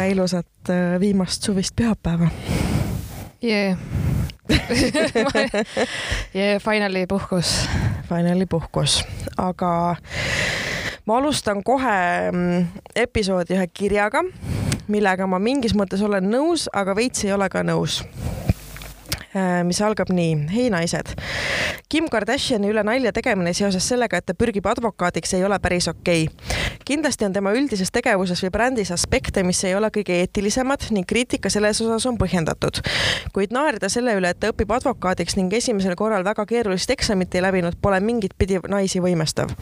tere ilusat äh, viimast suvist pühapäeva. jee. jee, finally puhkus. Finally puhkus, aga ma alustan kohe mm, episoodi ühe kirjaga, millega ma mingis mõttes olen nõus, aga veits ei ole ka nõus mis algab nii. hei naised. Kim Kardashini üle nalja tegemine seoses sellega, et ta pürgib advokaadiks, ei ole päris okei okay. kindlasti on tema üldises tegevuses või brändis aspekte, mis ei ole kõige eetilisemad ning kriitika selles osas on põhjendatud. kuid naerda selle üle, et ta õpib advokaadiks ning esimesel korral väga keerulist eksamit ei läbinud, pole mingit pidi naisi võimestav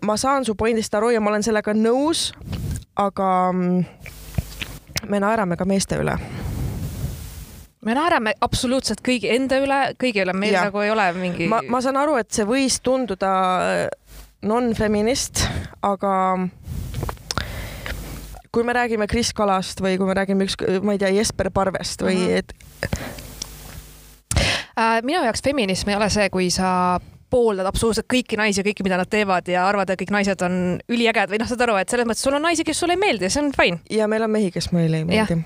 ma saan su pointist aru ja ma olen sellega nõus, aga mm, me naerame ka meeste üle me naerame absoluutselt kõigi enda üle, kõigi üle, meil ja. nagu ei ole mingi. ma, ma saan aru, et see võis tunduda äh, non-feminist, aga kui me räägime Kris Kalast või kui me räägime üks, ma ei tea, Jesper Parvest või -hmm. et äh,. minu jaoks feminism ei ole see, kui sa pooldad absoluutselt kõiki naisi ja kõike, mida nad teevad ja arvad, et kõik naised on üliägedad või noh, saad aru, et selles mõttes sul on naisi, kes sulle ei meeldi ja see on fine. ja meil on mehi, kes meile ei meeldi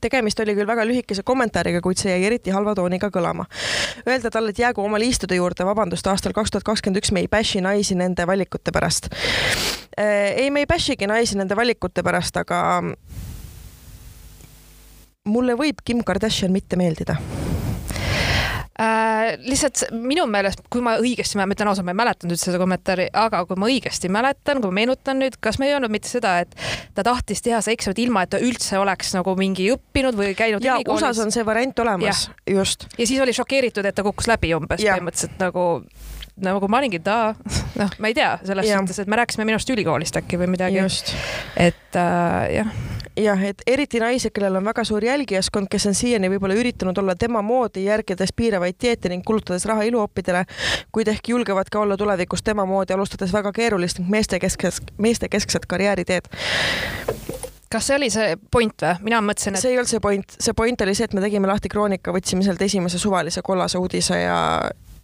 tegemist oli küll väga lühikese kommentaariga, kuid see jäi eriti halva tooniga kõlama. Öelda talle, et jäägu oma liistude juurde, vabandust, aastal kaks tuhat kakskümmend üks me ei bash'i naisi nende valikute pärast. Äh, ei, me ei bash'igi naisi nende valikute pärast, aga mulle võib Kim Kardashian mitte meeldida äh,. lihtsalt minu meelest, kui ma õigesti, ma ütlen ausalt, ma ei mäletanud üldse seda kommentaari, aga kui ma õigesti mäletan, kui ma meenutan nüüd, kas me ei öelnud mitte seda, et ta tahtis teha see eksamit ilma, et ta üldse oleks nagu mingi õppinud või käinud ja USA-s on see variant olemas, just. ja siis oli šokeeritud, et ta kukkus läbi umbes põhimõtteliselt nagu nagu ma olingi, ta, noh, ma ei tea, selles suhtes, et me rääkisime minust ülikoolist äkki või midagi. et äh, jah. Jah, et eriti naised, kellel on väga suur jälgijaskond, kes on siiani võib-olla üritanud olla tema moodi, järgides piiravaid dieete ning kulutades raha iluoppidele, kuid ehk julgevad ka olla tulevikus tema moodi, alustades väga keerulist ning meestekeskset, meestekeskset karjääriteed kas see oli see point või? mina mõtlesin, et. see ei olnud see point, see point oli see, et me tegime lahti Kroonika, võtsime sealt esimese suvalise kollase uudise ja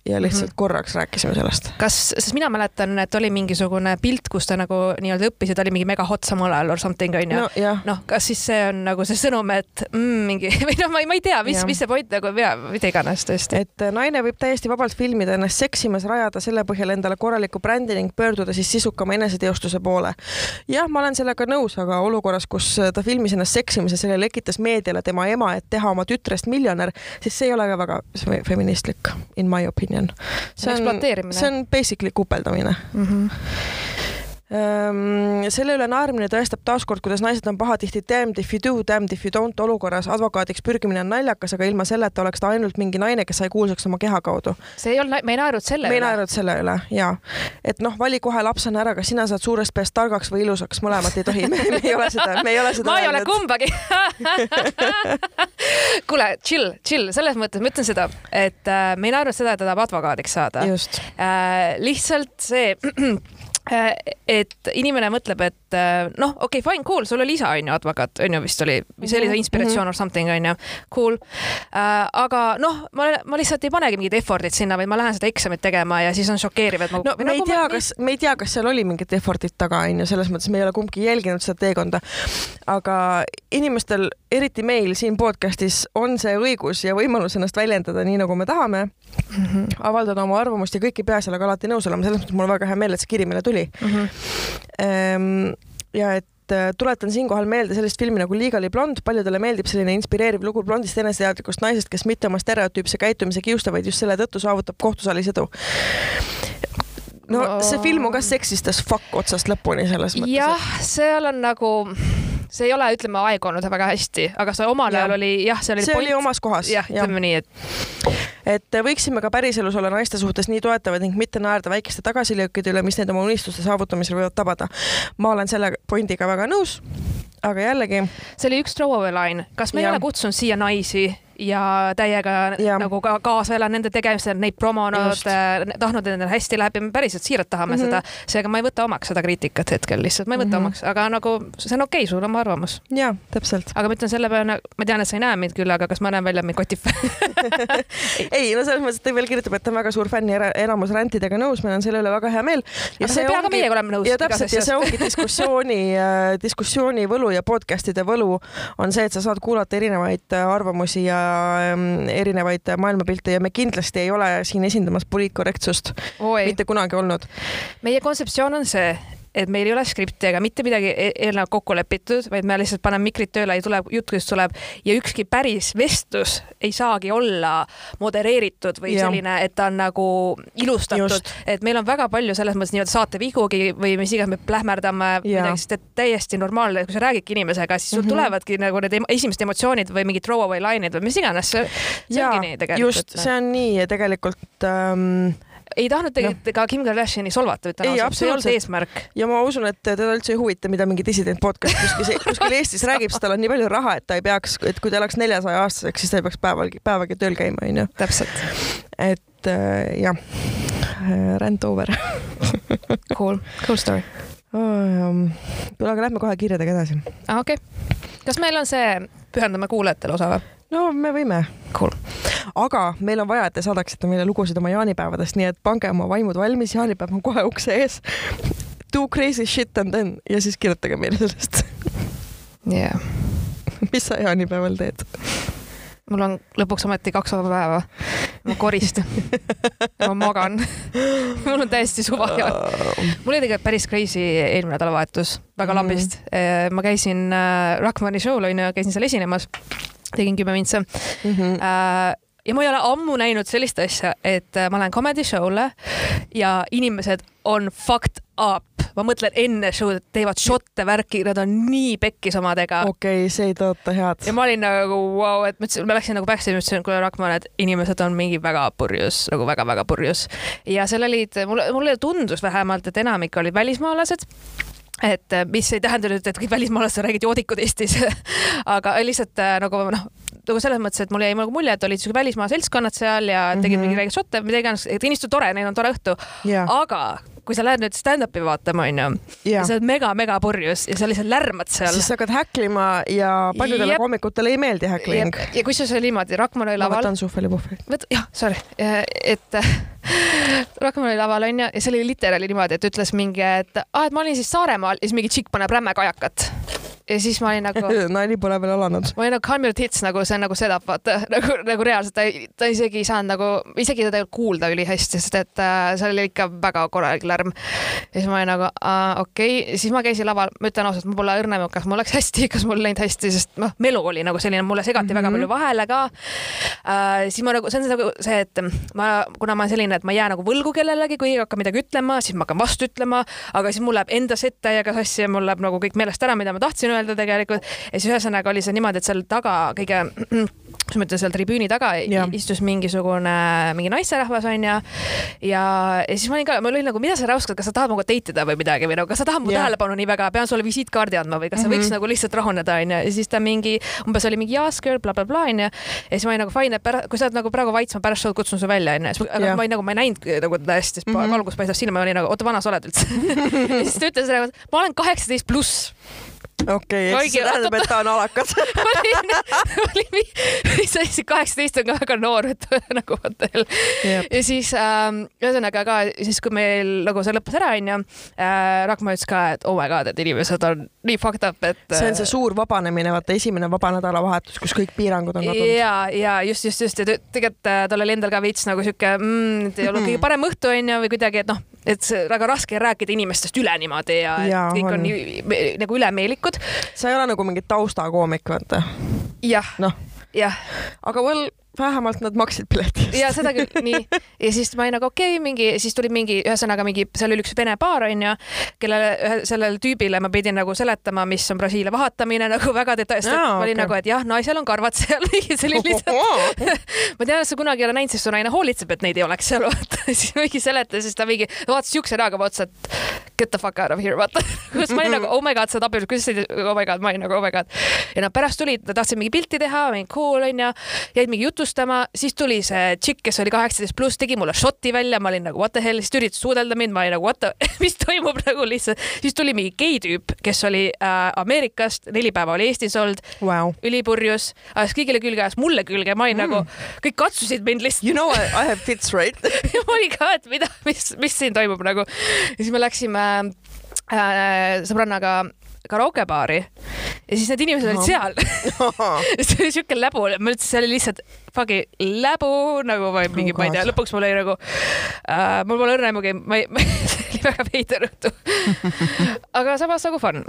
ja lihtsalt mm -hmm. korraks rääkisime sellest. kas, sest mina mäletan, et oli mingisugune pilt, kus ta nagu nii-öelda õppis ja ta oli mingi mega hot samal ajal or something onju no,. noh, kas siis see on nagu see sõnum, et mm, mingi või noh, ma ei, ma ei tea, mis, mis see point nagu, mida iganes tõesti. et äh, naine võib täiesti vabalt filmida ennast seksimas, rajada selle põhjal endale korraliku brändi ning pöörduda siis sisukama eneseteostuse poole. jah, ma olen sellega nõus, aga olukorras, kus äh, ta filmis ennast seksimas ja selle lekitas meediale tema ema, et teha oma tütrest miljonär, siis see ei ole ka väga feministlik in my opinion on. see on, see on basically kupeldamine mm. -hmm selle üle naermine tõestab taaskord, kuidas naised on pahatihti damned if you do, damned if you don't olukorras. advokaadiks pürgimine on naljakas, aga ilma selleta oleks ta ainult mingi naine, kes sai kuulsaks oma keha kaudu. see ei olnud, me ei naernud selle me üle. me ei naernud selle üle ja, et noh, vali kohe lapsena ära, kas sina saad suurest peast targaks või ilusaks, mõlemat ei tohi, me ei ole seda, me ei ole seda. ma ei ole kumbagi kuule, chill, chill, selles mõttes ma ütlen seda, et äh, me ei naernud seda, et ta tahab advokaadiks saada. Äh, lihtsalt see et inimene mõtleb, et äh, noh, okei okay,, fine, cool, sul oli isa onju, advokaat onju vist oli, see oli see mhm, inspiratsioon mm -hmm. or something onju, cool äh,. aga noh, ma, ma lihtsalt ei panegi mingit effort'it sinna, vaid ma lähen seda eksamit tegema ja siis on šokeeriv, et ma. no me nagu ei tea ma..., kas, me ei tea, kas seal oli mingit effort'it taga onju, selles mõttes me ei ole kumbki jälginud seda teekonda. aga inimestel, eriti meil siin podcast'is on see õigus ja võimalus ennast väljendada nii, nagu me tahame mm. -hmm. avaldada oma arvamust ja kõik ei pea sellega alati nõus olema, selles mõttes mul on väga hea meel, et see kiri meile tuli mm. -hmm. ja et äh, tuletan siinkohal meelde sellist filmi nagu Legally Blond, paljudele meeldib selline inspireeriv lugu blondist eneseteadlikust naisest, kes mitte oma stereotüüpse käitumise kiusta, vaid just selle tõttu saavutab kohtusaalis edu no see film on ka seksist as fuck otsast lõpuni selles mõttes. jah, seal on nagu see ei ole, ütleme, aegunud väga hästi, aga see omal ajal oli jah, see oli. see point... oli omas kohas. jah, ütleme nii, et. et võiksime ka päriselus olla naiste suhtes nii toetavad ning mitte naerda väikeste tagasilöökide üle, mis neid oma unistuste saavutamisel võivad tabada. ma olen selle pointiga väga nõus aga jällegi. see oli üks throwaway line, kas me ja. ei ole kutsunud siia naisi ja täiega ja. nagu ka kaasa elan nende tegemistel, neid promonud, tahtnud, et nendel hästi läheb ja me päriselt siiralt tahame mm -hmm. seda. seega ma ei võta omaks seda kriitikat hetkel lihtsalt, ma ei võta mm -hmm. omaks, aga nagu see on okei okay,, sul on oma arvamus. jaa, täpselt. aga ma ütlen selle peale, ma tean, et sa ei näe mind küll, aga kas ma näen välja mingi kotifänn ei, no selles mõttes, et ta veel kirjutab, et ta on väga suur fänn ja enamus rändidega nõus, meil on selle üle väga hea meel. aga sa ei pea ka meiega olema nõus. ja täpselt ja see ongi diskussiooni äh,, diskussiooni võlu ja podcast'ide võlu on see, et sa saad kuulata erinevaid äh, arvamusi ja erinevaid maailmapilte ja me kindlasti ei ole siin esindamas poliitkorrektsust. mitte kunagi olnud. meie kontseptsioon on see, et meil ei ole skripti ega mitte midagi e-, eelnevalt kokku lepitud, vaid me lihtsalt paneme mikrid tööle ja tuleb jutt, kuidas tuleb ja ükski päris vestlus ei saagi olla modereeritud või ja. selline, et ta on nagu ilustatud, et meil on väga palju selles mõttes nii-öelda saatevihugi või mis iganes me plähmerdame midagi, sest et täiesti normaalne, kui sa räägidki inimesega, siis sul mm -hmm. tulevadki nagu need esimesed emotsioonid või mingid throwaway lained või mis iganes, see, see ongi nii tegelikult. just, see on nii ja tegelikult ähm, ei tahtnud tegelikult no. ka Kim Kardashini solvata, ütlen ausalt, see ei olnud eesmärk. ja ma usun, et teda üldse ei huvita, mida mingi dissident podcast kuskil, kuskil Eestis räägib, sest tal on nii palju raha, et ta ei peaks, et kui ta elaks neljasaja aastaseks, siis ta ei peaks päevalgi, päevagi tööl käima, onju. täpselt. et äh, jah, rant over Cool, cool story oh,. kuule, aga lähme kohe kirjadega edasi. aa, okei okay.. kas meil on see pühendame kuulajatele osa või? No me võime. Cool. aga meil on vaja, et te saadaksite meile lugusid oma jaanipäevadest, nii et pange oma vaimud valmis, jaanipäev on kohe ukse ees. Do crazy shit and then ja siis kirjutage meile sellest. jah yeah. mis sa jaanipäeval teed? mul on lõpuks ometi kaks vaba päeva. ma koristan ma magan mul on täiesti suva ja mul oli tegelikult päris crazy eelmine nädalavahetus, väga mm. lambist. ma käisin äh, Rahmani show'l onju, käisin seal esinemas tegin kümme vintse mm. -hmm. ja ma ei ole ammu näinud sellist asja, et äh, ma lähen comedy show'le ja inimesed on fucked up. ma mõtlen enne show'd teevad šotte värki, nad on nii pekkis omadega. okei okay,, see ei tõota head. ja ma olin nagu vau wow,, et ma ütlesin, ma läksin nagu backstage'i, ütlesin, kuule Rakman, et inimesed on mingi väga purjus, nagu väga-väga purjus. ja seal olid, mulle, mulle tundus vähemalt, et enamik olid välismaalased et äh, mis ei tähenda nüüd, et kõik välismaalased räägivad joodikud Eestis. Aga lihtsalt äh, nagu noh, nagu selles mõttes, et mul jäi nagu mulje, et olid siuke välismaa seltskonnad seal ja tegid mm -hmm. mingi väikest šotte, mida iganes, on tore, neil on tore õhtu yeah.. aga kui sa lähed nüüd stand-up'i vaatama, onju, ja sa oled mega-mega purjus ja sa lihtsalt lärmad seal. siis sa hakkad häklima ja paljudele koomikutele ei meeldi häkling. ja kusjuures oli niimoodi, oli laval. ma võtan suhvelipuhvri. võt-, jah, sorry, et oli laval onju ja see oli literaali niimoodi, et ütles mingi, et aa, et ma olin siis Saaremaal ja siis mingi tšikk paneb rämme kajakat ja siis ma olin nagu nali pole veel alanud. ma olin nagu Calm your tits nagu see on nagu setup, vaata nagu, nagu reaalselt ta, ta isegi ei saanud nagu, isegi teda ei kuulda ülihästi, sest et äh, seal oli ikka väga korralik lärm. ja siis ma olin nagu okei okay., siis ma käisin laval, ma ütlen ausalt, mul pole õrna, kas mul läks hästi, kas mul läinud hästi, sest noh, melu oli nagu selline, mulle segati mm -hmm. väga palju vahele ka äh,. siis ma nagu, see on nagu see, et ma, kuna ma olen selline, et ma ei jää nagu võlgu kellelegi, kui keegi hakkab midagi ütlema, siis ma hakkan vastu ütlema, aga siis mul läheb enda sett täiega sassi ja mul läheb nagu kõik meelest ära, mida ma tahtsin öelda tegelikult. ja siis ühesõnaga oli see niimoodi, et seal taga kõige kuidas ma ütlen, seal tribüüni taga ja. istus mingisugune, mingi naisterahvas onju. ja, ja siis ma olin ka, ma olin nagu, mida sa räuskad, kas sa tahad minuga date ida või midagi või nagu, kas sa tahad mu ja. tähelepanu nii väga, pean sulle visiitkaardi andma või kas sa mm -hmm. võiks nagu lihtsalt rahuneda onju. ja siis ta mingi, umbes oli mingi yes girl blablabla onju. ja siis ma olin nagu fine, et kui sa oled nagu praegu vait, ma pärast show'd kutsun su välja onju. aga ma olin nagu, ma ei näinud nagu teda hästi, sest mm -hmm. valgus paistab silma, ma olin nagu, oota, vana sa oled üldse ja siis ta ütles nagu, ma olen kaheksateist pluss okei okay,, see tähendab, et ta on alakas olin, olin, see oli kaheksateist on ka väga noor, et nagu vaata jälle. ja siis ähm, ühesõnaga ka siis, kui meil nagu see lõppes ära, onju äh,, Rakma ütles ka, et oh my god, et inimesed on nii fucked up, et. see on see äh, suur vabanemine, vaata esimene vaba nädalavahetus, kus kõik piirangud on kadunud. ja, ja just, just, just ja tegelikult äh, tal oli endal ka veits nagu sihuke mm,, et ei olnud kõige parem õhtu onju või kuidagi, et noh, et see väga raske rääkida inimestest üle niimoodi ja, ja kõik on, on nii nagu ülemeelikud sa ei ole nagu mingi taustakoomik, vaata. jah. noh. jah. aga well vähemalt nad maksid pileti eest. ja seda küll, nii. ja siis ma olin nagu okei okay,, mingi, siis tuli mingi, ühesõnaga mingi, seal oli üks vene paar onju, kellele, sellele tüübile ma pidin nagu seletama, mis on Brasiilia vahatamine nagu väga detailselt no,. ma olin okay. nagu, et jah, naisel on karvad seal see oli lihtsalt ma tean, et sa kunagi ei ole näinud, sest su naine hoolitseb, et neid ei oleks seal, vaata. siis mingi seletas, siis ta mingi vaatas siukse näoga otsa, et get the fuck out of here, vaata. kus ma olin nagu oh my god, sa oled abielus, kuidas sa oh my god, ma olin nagu oh my god. ja nad pärast tulid, nad tahtsid mingi pilti teha, mingi cool onju, jäid mingi jutustama, siis tuli see tšikk, kes oli kaheksateist pluss, tegi mulle šoti välja, ma olin nagu what the hell, siis ta üritas suudelda mind, ma olin nagu what the, mis toimub nagu lihtsalt. siis tuli mingi geitüüp, kes oli äh, Ameerikast, neli päeva oli Eestis olnud wow., ülipurjus, ajas kõigile külge, ajas mulle külge, ma olin mm. nagu, kõik katsusid mind lihtsalt. You know I, I have fits right ma olin ka, et mida, mis, mis siin toimub nagu. ja siis me läksime äh, sõbrannaga karaukebaari ja siis need inimesed olid seal see oli siuke läbu, ma ütlesin, see oli lihtsalt fucking läbu nagu või mingi oh,, ma ei tea, lõpuks mul oli nagu äh,, mul pole õrna aimugi, ma ei, see oli väga veider õhtu aga samas nagu fun.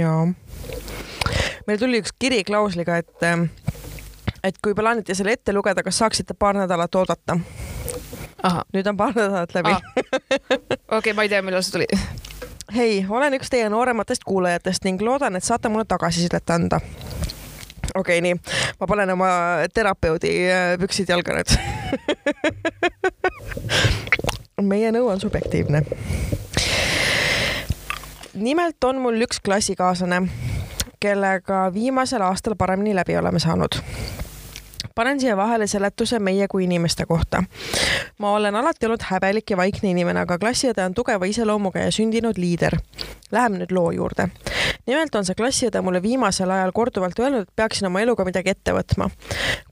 jaa. meil tuli üks kiri klausliga, et ähm, et kui plaanite selle ette lugeda, kas saaksite paar nädalat oodata? nüüd on paar nädalat läbi. okei okay,, ma ei tea, millal see tuli. Hei, olen üks teie noorematest kuulajatest ning loodan, et saate mulle tagasisidet anda. okei okay,, nii, ma panen oma terapeudi äh, püksid jalga nüüd meie nõu on subjektiivne. nimelt on mul üks klassikaaslane, kellega viimasel aastal paremini läbi oleme saanud panen siia vahele seletuse meie kui inimeste kohta. ma olen alati olnud häbelik ja vaikne inimene, aga klassiõde on tugeva iseloomuga ja sündinud liider. Läheme nüüd loo juurde. Nimelt on see klassiõde mulle viimasel ajal korduvalt öelnud, et peaksin oma eluga midagi ette võtma.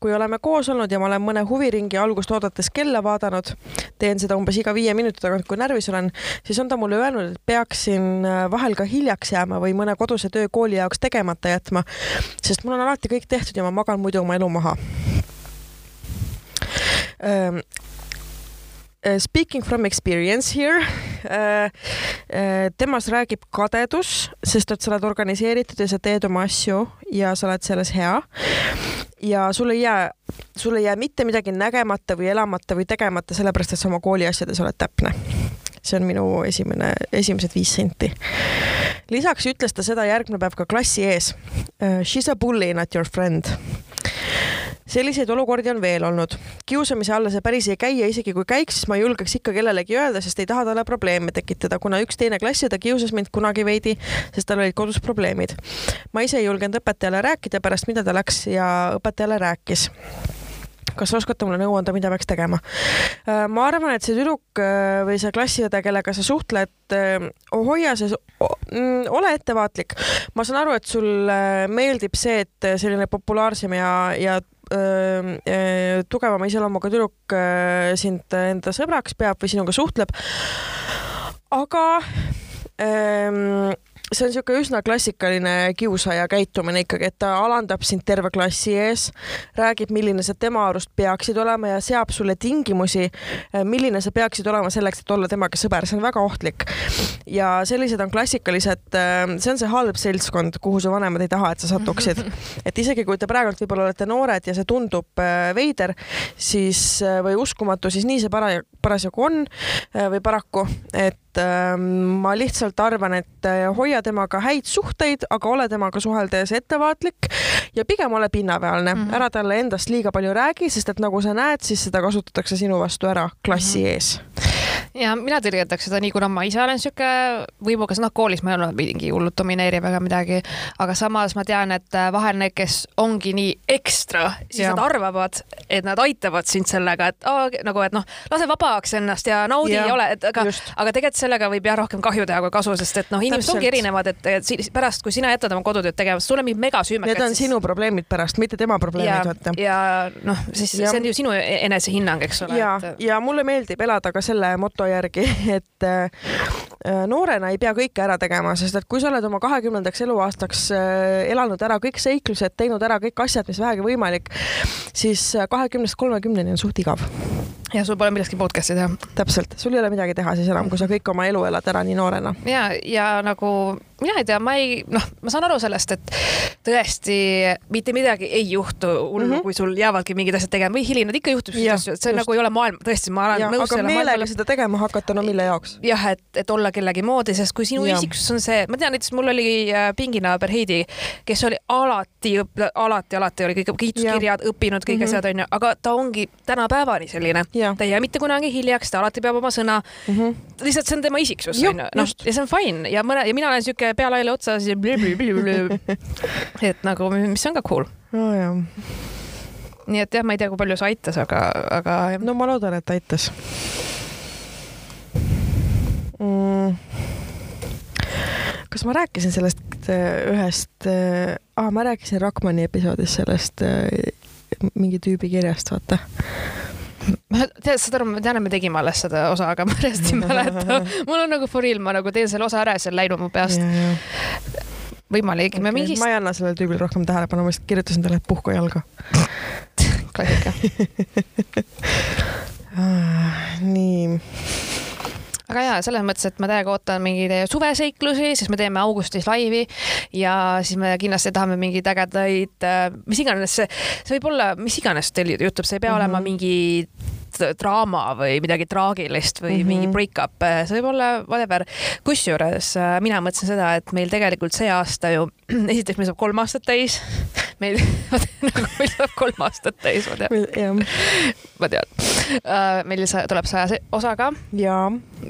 kui oleme koos olnud ja ma olen mõne huviringi algust oodates kella vaadanud, teen seda umbes iga viie minuti tagant, kui närvis olen, siis on ta mulle öelnud, et peaksin äh, vahel ka hiljaks jääma või mõne koduse töö kooli jaoks tegemata jätma, sest mul on alati kõik tehtud ja ma magan muidu oma elu maha Speaking from experience here uh,, uh, temas räägib kadedus, sest et sa oled organiseeritud ja sa teed oma asju ja sa oled selles hea. ja sul ei jää, sul ei jää mitte midagi nägemata või elamata või tegemata, sellepärast et sa oma kooli asjades oled täpne see on minu esimene, esimesed viis senti. lisaks ütles ta seda järgmine päev ka klassi ees. She is a bully, not your friend selliseid olukordi on veel olnud. kiusamise alla see päris ei käi ja isegi kui käiks, siis ma ei julgeks ikka kellelegi öelda, sest ei taha talle probleeme tekitada, kuna üks teine klassiõde kiusas mind kunagi veidi, sest tal olid kodus probleemid. ma ise ei julgenud õpetajale rääkida pärast, mida ta läks ja õpetajale rääkis kas oskate mulle nõu anda, mida peaks tegema? Äh, ma arvan, et see tüdruk äh, või see klassiõde, kellega sa suhtled, äh, hoia see, mm, ole ettevaatlik. ma saan aru, et sul meeldib see, et selline populaarsem ja, ja tugevama iseloomuga tüdruk sind enda sõbraks peab või sinuga suhtleb. aga ähm, see on niisugune üsna klassikaline kiusaja käitumine ikkagi, et ta alandab sind terve klassi ees, räägib, milline sa tema arust peaksid olema ja seab sulle tingimusi, eh, milline sa peaksid olema selleks, et olla temaga sõber, see on väga ohtlik. ja sellised on klassikalised, eh, see on see halb seltskond, kuhu su vanemad ei taha, et sa satuksid. et isegi kui te praegult võib-olla olete noored ja see tundub eh, veider, siis või uskumatu, siis nii see para-, parasjagu on või paraku, et ähm, ma lihtsalt arvan, et hoia hoia temaga häid suhteid, aga ole temaga suheldes ettevaatlik ja pigem ole pinnapealne mm, -hmm. ära talle endast liiga palju räägi, sest et nagu sa näed, siis seda kasutatakse sinu vastu ära klassi mm -hmm. ees ja mina tõrjetaks seda nii, kuna ma ise olen sihuke võimuga, noh, koolis ma ei olnud mingi hullult domineeriv ega midagi, aga samas ma tean, et äh, vahel need, kes ongi nii ekstra, siis ja. nad arvavad, et nad aitavad sind sellega, et oh, nagu, et noh, lase vabaks ennast ja naudi ja, ole, et aga, aga tegelikult sellega võib jah rohkem kahju teha kui kasu, sest et noh, inimesed ongi erinevad, et, et pärast, kui sina jätad oma kodutööd tegemas, sul on mingid megasüümed. Need on siis... sinu probleemid pärast, mitte tema probleemid, vaata. ja noh, siis ja. see on ju sinu enesehinnang, eks ole. ja et..., ja mulle meeldib elada ka selle moto järgi, et äh, noorena ei pea kõike ära tegema, sest et kui sa oled oma kahekümnendaks eluaastaks äh, elanud ära kõik seiklused, teinud ära kõik asjad, mis vähegi võimalik, siis kahekümnest kolmekümneni on suht igav ja sul pole millestki podcast'i teha. täpselt, sul ei ole midagi teha siis enam, kui sa kõik oma elu elad ära nii noorena. ja, ja nagu mina ei tea, ma ei, noh, ma saan aru sellest, et tõesti mitte midagi ei juhtu hullu mm, -hmm. kui sul jäävadki mingid asjad tegema või hilinad, ikka juhtub selliseid asju, et see just. nagu ei ole maailm, tõesti, ma olen ja, nõus selle meelega maailma... seda tegema hakata, no mille jaoks? jah, et, et olla kellegi moodi, sest kui sinu isiksus on see, ma tean näiteks mul oli äh, pinginaaber Heidi, kes oli alati, alati, alati oli kõik kiituskirjad, õppinud kõik mm -hmm. asjad onju, aga ta ongi tänapäevani selline, ta ei jää mitte kunagi hiljaks, ta alati peab oma sõna mm. -hmm. lihtsalt see on tema isiksus onju, noh ja see on fine ja mõne ja mina olen siuke pea laiali otsas ja et nagu, mis on ka cool jah nii et jah, ma ei tea, kui palju see aitas, aga, aga. no ma loodan, et aitas mm.. kas ma rääkisin sellest ühest äh,, ah, ma rääkisin Rakmani episoodis sellest äh, mingi tüübi kirjast, vaata ma tead, saad aru, ma tean, et me tegime alles seda osa, aga ma reaalselt ei mäleta. mul on nagu for real, ma nagu teen selle osa ära ja see on läinud mu peast võimalik okay,. Mingist... ma ei anna sellele tüübile rohkem tähelepanu, ma lihtsalt kirjutasin talle, et puhku jalga klassika ah, nii aga jaa, selles mõttes, et ma täiega ootan mingeid suveseiklusi, siis me teeme augustis laivi ja siis me kindlasti tahame mingeid ägedaid, äh, mis iganes see, see võib olla, mis iganes teil juhtub, see ei pea mm -hmm. olema mingi draama või midagi traagilist või mm -hmm. mingi break-up, see võib olla whatever. kusjuures äh, mina mõtlesin seda, et meil tegelikult see aasta ju, esiteks meil saab kolm aastat täis. meil, nagu meil saab kolm aastat täis, ma tean. ma tean. Äh, meil tuleb saja osaga. ja,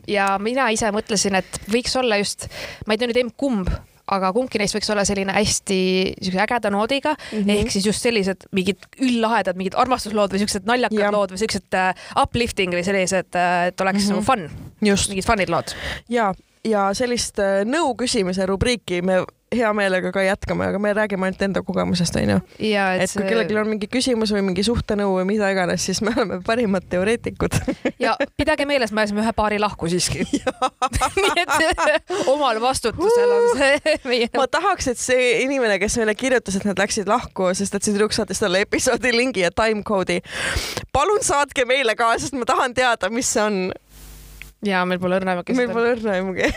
ja mina ise mõtlesin, et võiks olla just, ma ei tea nüüd emb-kumb aga kumbki neist võiks olla selline hästi siukse ägeda noodiga mm -hmm. ehk siis just sellised mingid ülllahedad, mingid armastuslood või siuksed naljakad ja. lood või siuksed uh, uplifting või sellised, äh, et oleks mm -hmm. fun. mingid fun'id lood. ja, ja sellist uh, nõu küsimise rubriiki me hea meelega ka jätkame, aga me räägime ainult enda kogemusest, onju. et, et kui kellelgi on mingi küsimus või mingi suhtenõu või mida iganes, siis me oleme parimad teoreetikud ja pidage meeles, me ajasime ühe paari lahku siiski nii et omal vastutusel on see meie. ma tahaks, et see inimene, kes meile kirjutas, et nad läksid lahku, sest et see tüdruk saatis talle episoodi lingi ja timecode'i. palun saatke meile ka, sest ma tahan teada, mis see on. ja meil pole õrna aimugi. meil pole õrna aimugi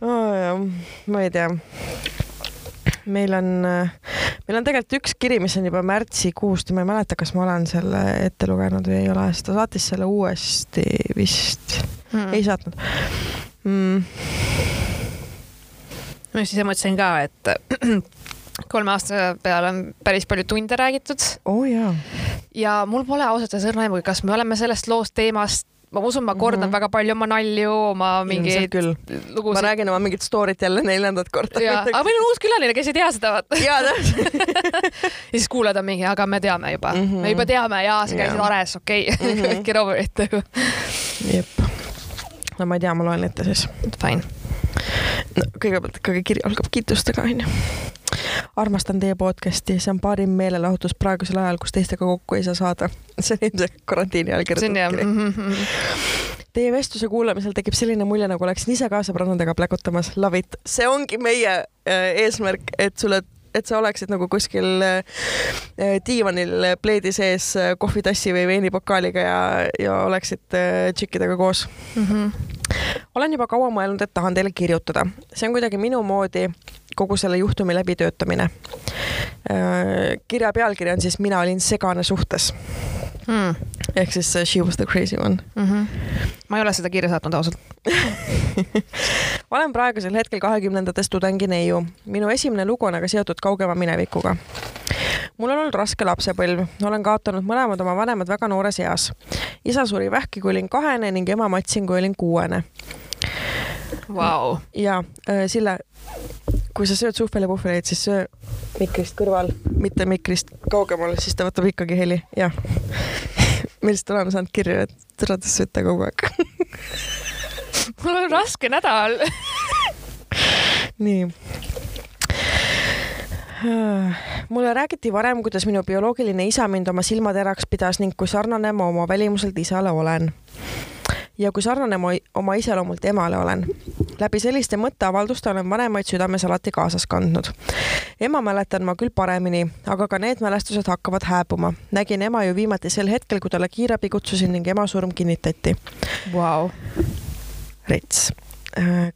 oh, ma ei tea meil on, meil on tegelikult üks kiri, mis on juba märtsikuust ja ma ei mäleta, kas ma olen selle ette lugenud või ei ole, sest ta saatis selle uuesti vist hmm., ei saatnud mm.. ma just ise mõtlesin ka, et kolme aasta peale on päris palju tunde räägitud. oh, jaa. ja mul pole ausalt öeldes õrna aimugi, kas me oleme sellest loost teemast ma usun, ma kordan mm -hmm. väga palju oma nalju, oma mingeid lugusid. ma räägin oma mingit story't jälle neljandat korda. aga meil on uus külaline, kes ei tea seda, vaata. ja siis kuulad on mingi, aga me teame juba mm, -hmm. me juba teame ja sa käisid Ares, okei get over it. jep. no ma ei tea, ma loen ette siis. Fine. no kõigepealt ikkagi kiri algab kiitustega, onju armastan teie podcast'i, see on parim meelelahutus praegusel ajal, kus teistega kokku ei saa saada. see on ilmselt karantiini ajal kirjutatud kiri. Teie vestluse kuulamisel tekib selline mulje, nagu oleksin ise ka sõbrannadega pläkutamas. Love it, see ongi meie äh, eesmärk, et sulle et sa oleksid nagu kuskil äh, diivanil pleedi sees äh, kohvitassi või veinipokaaliga ja, ja oleksid tšikkidega koos mm. -hmm. olen juba kaua mõelnud, et tahan teile kirjutada. see on kuidagi minu moodi kogu selle juhtumi läbitöötamine. Äh, kirja pealkiri on siis Mina olin segane suhtes hmm.. ehk siis äh, She was the crazy one mm. -hmm. ma ei ole seda kirja saatnud ausalt olen praegusel hetkel kahekümnendates tudengi neiu. minu esimene lugu on aga seotud kaugema minevikuga mul on olnud raske lapsepõlv, olen kaotanud mõlemad oma vanemad väga noores eas. isa suri vähki, kui olin kahene ning ema matsin, kui olin kuuene wow.. ja äh, Sille, kui sa sööd suhvelipuhveleid, siis söö mikrist kõrval, mitte mikrist kaugemal, siis ta võtab ikkagi heli, jah. me lihtsalt oleme saanud kirju, et tere, te sööte kogu aeg. Mul on raske nädal. Nii. Mulle räägiti varem, kuidas minu bioloogiline isa mind oma silmateraks pidas ning kui sarnane ma oma välimuselt isale olen ja kui sarnane ma oma iseloomult emale olen. läbi selliste mõtteavalduste olen vanemaid südames alati kaasas kandnud. ema mäletan ma küll paremini, aga ka need mälestused hakkavad hääbuma. nägin ema ju viimati sel hetkel, kui talle kiirabi kutsusin ning ema surm kinnitati wow.. rets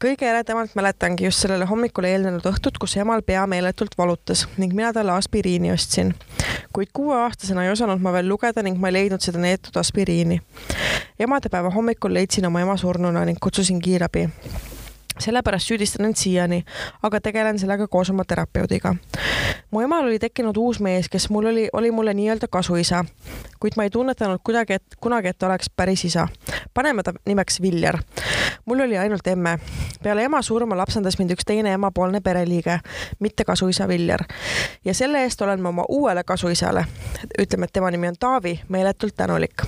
kõige eredamalt mäletangi just sellele hommikule eelnenud õhtut, kus emal pea meeletult valutas ning mina talle aspiriini ostsin. kuid kuueaastasena ei osanud ma veel lugeda ning ma ei leidnud seda neetud aspiriini. emadepäeva hommikul leidsin oma ema surnuna ning kutsusin kiirabi sellepärast süüdistan end siiani, aga tegelen sellega koos oma terapeudiga. mu emal oli tekkinud uus mees, kes mul oli, oli mulle nii-öelda kasuisa, kuid ma ei tunnetanud kuidagi, et kunagi, et ta oleks päris isa. paneme ta nimeks Viljar. mul oli ainult emme. peale ema surma lapsendas mind üks teine emapoolne pereliige, mitte kasuisa Viljar. ja selle eest olen ma oma uuele kasuisale, ütleme, et tema nimi on Taavi, meeletult tänulik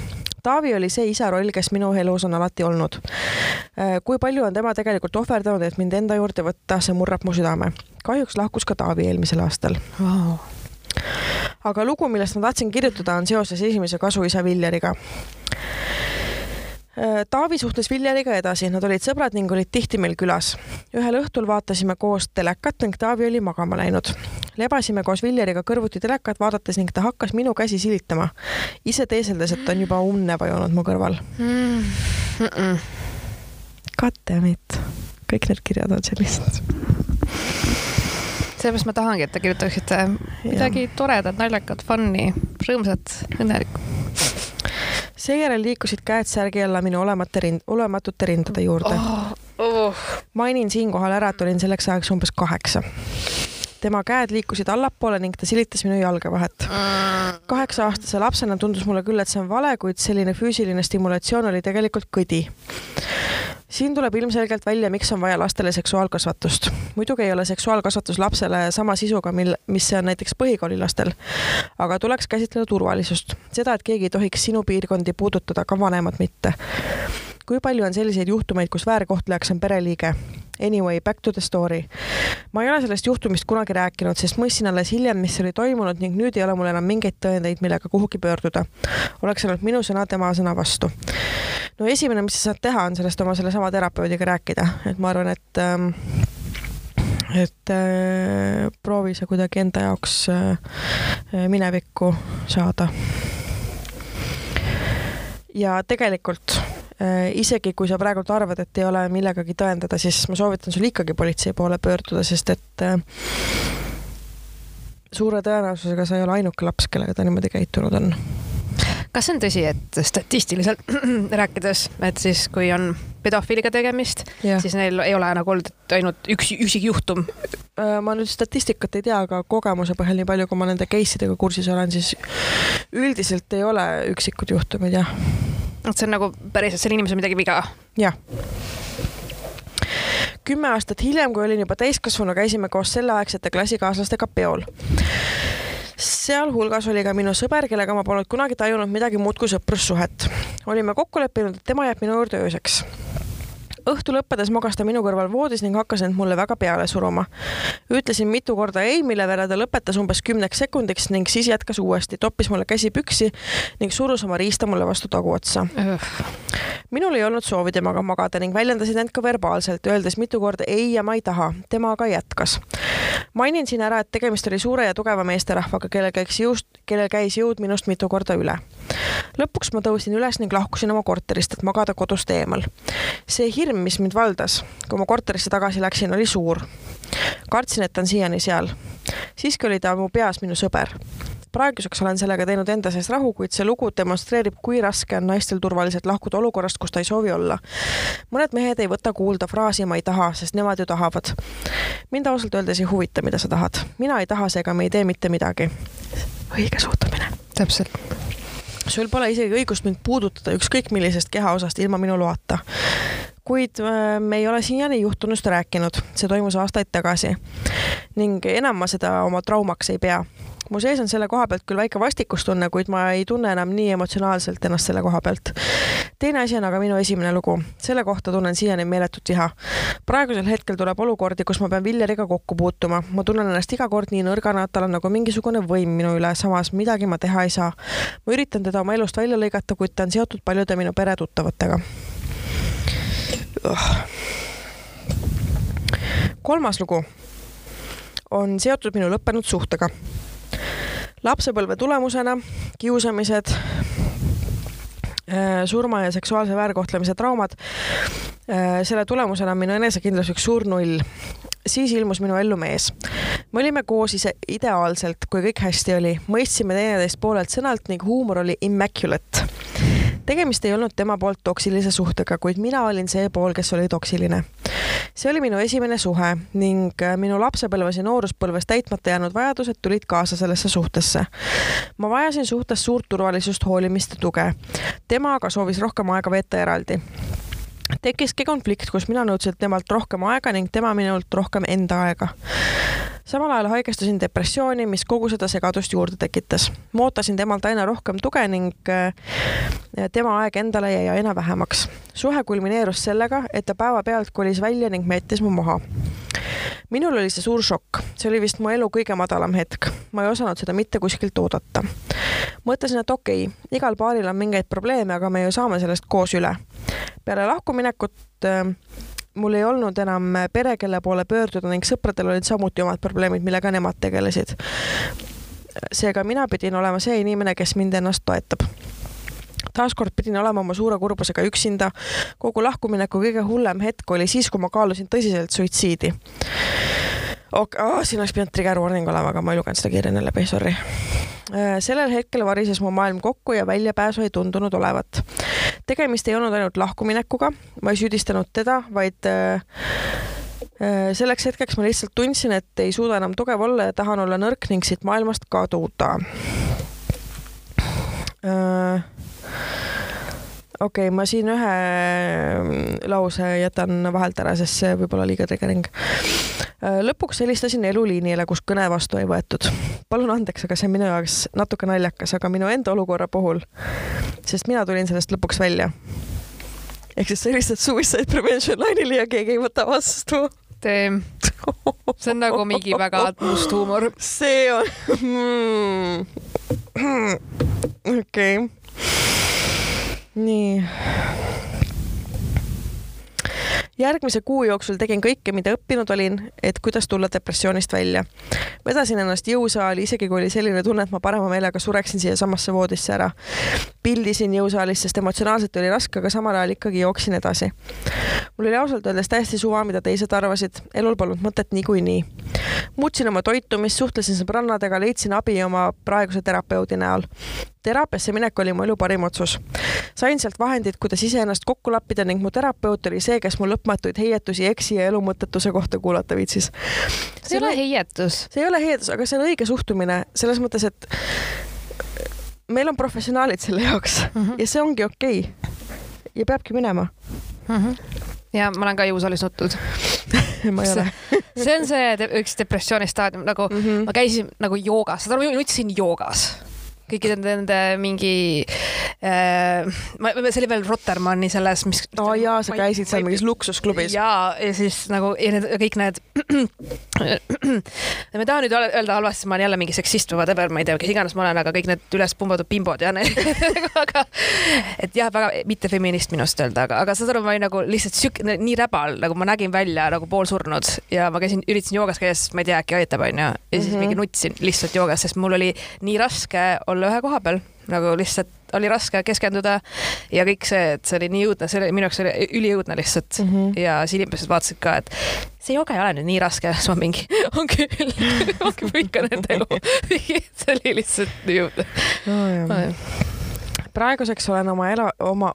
Taavi oli see isa roll, kes minu elus on alati olnud. Äh, kui palju on tema tegelikult ohverdanud, et mind enda juurde võtta, see murrab mu südame. kahjuks lahkus ka Taavi eelmisel aastal wow aga lugu, millest ma tahtsin kirjutada, on seoses esimese kasuisa Viljariga. Äh, Taavi suhtles Viljariga edasi, nad olid sõbrad ning olid tihti meil külas. ühel õhtul vaatasime koos telekat ning Taavi oli magama läinud. lebasime koos Viljariga kõrvuti telekat vaadates ning ta hakkas minu käsi silitama. ise teeseldes, et on juba unne vajunud mu kõrval mm. -mm. It, kõik need kirjad on sellised sellepärast ma tahangi, et te kirjutaksite midagi toredat, naljakat, fun'i, rõõmsat, õnnelikku seejärel liikusid käed särgi alla minu olemata rind, olematute rindade juurde oh,. Oh. mainin siinkohal ära, et olin selleks ajaks umbes kaheksa. tema käed liikusid allapoole ning ta silitas minu jalge vahet. kaheksa-aastase lapsena tundus mulle küll, et see on vale, kuid selline füüsiline stimulatsioon oli tegelikult kõdi siin tuleb ilmselgelt välja, miks on vaja lastele seksuaalkasvatust. muidugi ei ole seksuaalkasvatus lapsele sama sisuga, mil, mis see on näiteks põhikoolilastel. aga tuleks käsitleda turvalisust, seda, et keegi ei tohiks sinu piirkondi puudutada, ka vanemad mitte. kui palju on selliseid juhtumeid, kus väärkohtlejaks on pereliige? Anyway, back to the story. ma ei ole sellest juhtumist kunagi rääkinud, sest mõistsin alles hiljem, mis oli toimunud ning nüüd ei ole mul enam mingeid tõendeid, millega kuhugi pöörduda. oleks ainult minu sõna tema sõna vastu. no esimene, mis sa saad teha, on sellest oma sellesama terapeudiga rääkida, et ma arvan, et ähm, et äh, proovi sa kuidagi enda jaoks äh, minevikku saada. ja tegelikult isegi kui sa praegult arvad, et ei ole millegagi tõendada, siis ma soovitan sul ikkagi politsei poole pöörduda, sest et äh, suure tõenäosusega sa ei ole ainuke laps, kellega ta niimoodi käitunud on. Kas see on tõsi, et statistiliselt rääkides, et siis kui on pedofiiliga tegemist, siis neil ei ole nagu olnud ainult üks üksikjuhtum? Äh, ma nüüd statistikat ei tea, aga kogemuse põhjal, nii palju kui ma nende case idega kursis olen, siis üldiselt ei ole üksikud juhtumid, jah et see on nagu päriselt, seal inimesel midagi viga? jah kümme aastat hiljem, kui olin juba täiskasvanu, käisime koos selleaegsete klassikaaslastega peol. sealhulgas oli ka minu sõber, kellega ma polnud kunagi tajunud midagi muud kui sõprussuhet. olime kokku leppinud, et tema jääb minu juurde ööseks õhtu lõppedes magas ta minu kõrval voodis ning hakkas end mulle väga peale suruma. ütlesin mitu korda ei, mille peale ta lõpetas umbes kümneks sekundiks ning siis jätkas uuesti, toppis mulle käsi püksi ning surus oma riista mulle vastu taguotsa. minul ei olnud soovi temaga magada ning väljendasin end ka verbaalselt, öeldes mitu korda ei ja ma ei taha. tema aga jätkas. mainin siin ära, et tegemist oli suure ja tugeva meesterahvaga, kellel käiks jõust, kellel käis jõud minust mitu korda üle. Lõpuks ma tõusin üles ning lahkusin oma korterist, et magada kodust eemal. see hirm mis mind valdas, kui ma korterisse tagasi läksin, oli suur. kartsin, et ta on siiani seal. siiski oli ta mu peas minu sõber. praeguseks olen sellega teinud enda sees rahu, kuid see lugu demonstreerib, kui raske on naistel turvaliselt lahkuda olukorrast, kus ta ei soovi olla. mõned mehed ei võta kuulda fraasi ma ei taha, sest nemad ju tahavad. mind ausalt öeldes ei huvita, mida sa tahad. mina ei taha, seega me ei tee mitte midagi. õige suhtumine. täpselt sul pole isegi õigust mind puudutada ükskõik millisest kehaosast ilma minu loata kuid äh, me ei ole siiani juhtunust rääkinud, see toimus aastaid tagasi. ning enam ma seda oma traumaks ei pea. Mu sees on selle koha pealt küll väike vastikustunne, kuid ma ei tunne enam nii emotsionaalselt ennast selle koha pealt. teine asi on aga minu esimene lugu, selle kohta tunnen siiani meeletut viha. praegusel hetkel tuleb olukordi, kus ma pean Viljariga kokku puutuma, ma tunnen ennast iga kord nii nõrgana, tal on nagu mingisugune võim minu üle, samas midagi ma teha ei saa. ma üritan teda oma elust välja lõigata, kuid ta on seotud paljude minu peretuttavatega kolmas lugu on seotud minu lõppenud suhtega. Lapsepõlve tulemusena kiusamised surma ja seksuaalse väärkohtlemise traumad. selle tulemusena on minu enesekindlus üks suur null siis ilmus minu ellu mees. me olime koos ise ideaalselt, kui kõik hästi oli, mõistsime teineteist poolelt sõnalt ning huumor oli immaculate tegemist ei olnud tema poolt toksilise suhtega, kuid mina olin see pool, kes oli toksiline. see oli minu esimene suhe ning äh, minu lapsepõlves ja nooruspõlves täitmata jäänud vajadused tulid kaasa sellesse suhtesse. ma vajasin suhtes suurt turvalisust, hoolimist ja tuge. tema aga soovis rohkem aega veeta eraldi tekkiski konflikt, kus mina nõudsin temalt rohkem aega ning tema minult rohkem enda aega. samal ajal haigestusin depressiooni, mis kogu seda segadust juurde tekitas. ma ootasin temalt aina rohkem tuge ning äh, tema aeg endale jäi aina vähemaks. suhe kulmineerus sellega, et ta päevapealt kolis välja ning jättis mu maha minul oli see suur šokk, see oli vist mu elu kõige madalam hetk, ma ei osanud seda mitte kuskilt oodata. mõtlesin, et okei okay,, igal paaril on mingeid probleeme, aga me ju saame sellest koos üle. Peale lahkuminekut äh, mul ei olnud enam pere, kelle poole pöörduda ning sõpradel olid samuti omad probleemid, millega nemad tegelesid. seega mina pidin olema see inimene, kes mind ennast toetab taaskord pidin olema oma suure kurbusega üksinda. kogu lahkumineku kõige hullem hetk oli siis, kui ma kaalusin tõsiselt suitsiidi. Ok, oh, siin oleks pidanud trigger warning olema, aga ma ei lugenud seda kirja läbi, sorry. Äh, sellel hetkel varises mu maailm kokku ja väljapääsu ei tundunud olevat. tegemist ei olnud ainult lahkuminekuga, ma ei süüdistanud teda, vaid äh, äh, selleks hetkeks ma lihtsalt tundsin, et ei suuda enam tugev olla ja tahan olla nõrk ning siit maailmast kaduda okei okay,, ma siin ühe lause jätan vahelt ära, sest see võib olla liiga triggering. Äh, lõpuks helistasin eluliinile, kus kõne vastu ei võetud. palun andeks, aga see on minu jaoks natuke naljakas, aga minu enda olukorra puhul, sest mina tulin sellest lõpuks välja. ehk siis sa helistad suicide prevention line'ile ja keegi ei võta vastu tee. see on nagu mingi väga must huumor. see on mm.. okei okay nii. Järgmise kuu jooksul tegin kõike, mida õppinud olin, et kuidas tulla depressioonist välja. vedasin ennast jõusaali, isegi kui oli selline tunne, et ma parema meelega sureksin siiasamasse voodisse ära. pildisin jõusaalis, sest emotsionaalselt oli raske, aga samal ajal ikkagi jooksin edasi. mul oli ausalt öeldes täiesti suva, mida teised arvasid, elul polnud mõtet niikuinii. muutsin oma toitumist, suhtlesin sõbrannadega, leidsin abi oma praeguse terapeudi näol teraapiasse minek oli mu elu parim otsus. sain sealt vahendid, kuidas iseennast kokku lappida ning mu terapeut oli see, kes mul lõpmatuid heietusi eksi ja elu mõttetuse kohta kuulata viitsis. see ei ole heietus. see ei ole heietus, aga see on õige suhtumine selles mõttes, et meil on professionaalid selle jaoks mm -hmm. ja see ongi okei okay. ja peabki minema mm. -hmm. ja ma olen ka jõusaalis nutnud ma ei ole see on see üks depressiooni staadium, nagu mm -hmm. ma käisin nagu joogas, saad aru, nutsin joogas kõikide nende mingi äh,, see oli veel Rotermanni selles, mis. aa oh, jaa, sa käisid seal mingis luksusklubis. ja, ja siis nagu ja need kõik need ma ei taha nüüd öelda halvasti, ma olen jälle mingi seksist või whatever, ma ei tea, kes iganes ma olen, aga kõik need üles pumbatud bimbod ja need aga et jah, väga mitte feminist minust öelda, aga, aga saad aru, ma olin nagu lihtsalt siuke nii räbal, nagu ma nägin välja nagu poolsurnud ja ma käisin, üritasin joogas käia, sest ma ei tea, äkki aitab, onju. ja siis mm -hmm. mingi nutsin lihtsalt joogas, sest mul oli nii raske olla olla ühe koha peal, nagu lihtsalt oli raske keskenduda ja kõik see, et see oli nii õudne, see oli minu jaoks oli üliõudne lihtsalt. Mm -hmm. ja siis inimesed vaatasid ka, et see joge ei ole nüüd nii raske, siis ma mingi, on küll, ma põikan enda elu. see oli lihtsalt nii õudne. Oh, praeguseks olen oma ela, oma,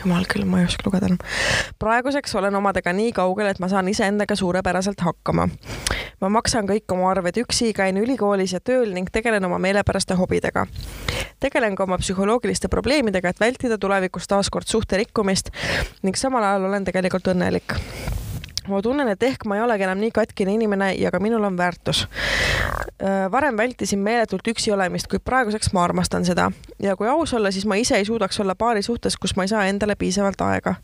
jumal küll, ma ei oska lugeda enam. praeguseks olen omadega nii kaugel, et ma saan iseendaga suurepäraselt hakkama. ma maksan kõik oma arved üksi, käin ülikoolis ja tööl ning tegelen oma meelepäraste hobidega. tegelen ka oma psühholoogiliste probleemidega, et vältida tulevikus taaskord suhte rikkumist ning samal ajal olen tegelikult õnnelik ma tunnen, et ehk ma ei olegi enam nii katkine inimene ja ka minul on väärtus. Varem vältisin meeletult üksi olemist, kuid praeguseks ma armastan seda ja kui aus olla, siis ma ise ei suudaks olla paari suhtes, kus ma ei saa endale piisavalt aega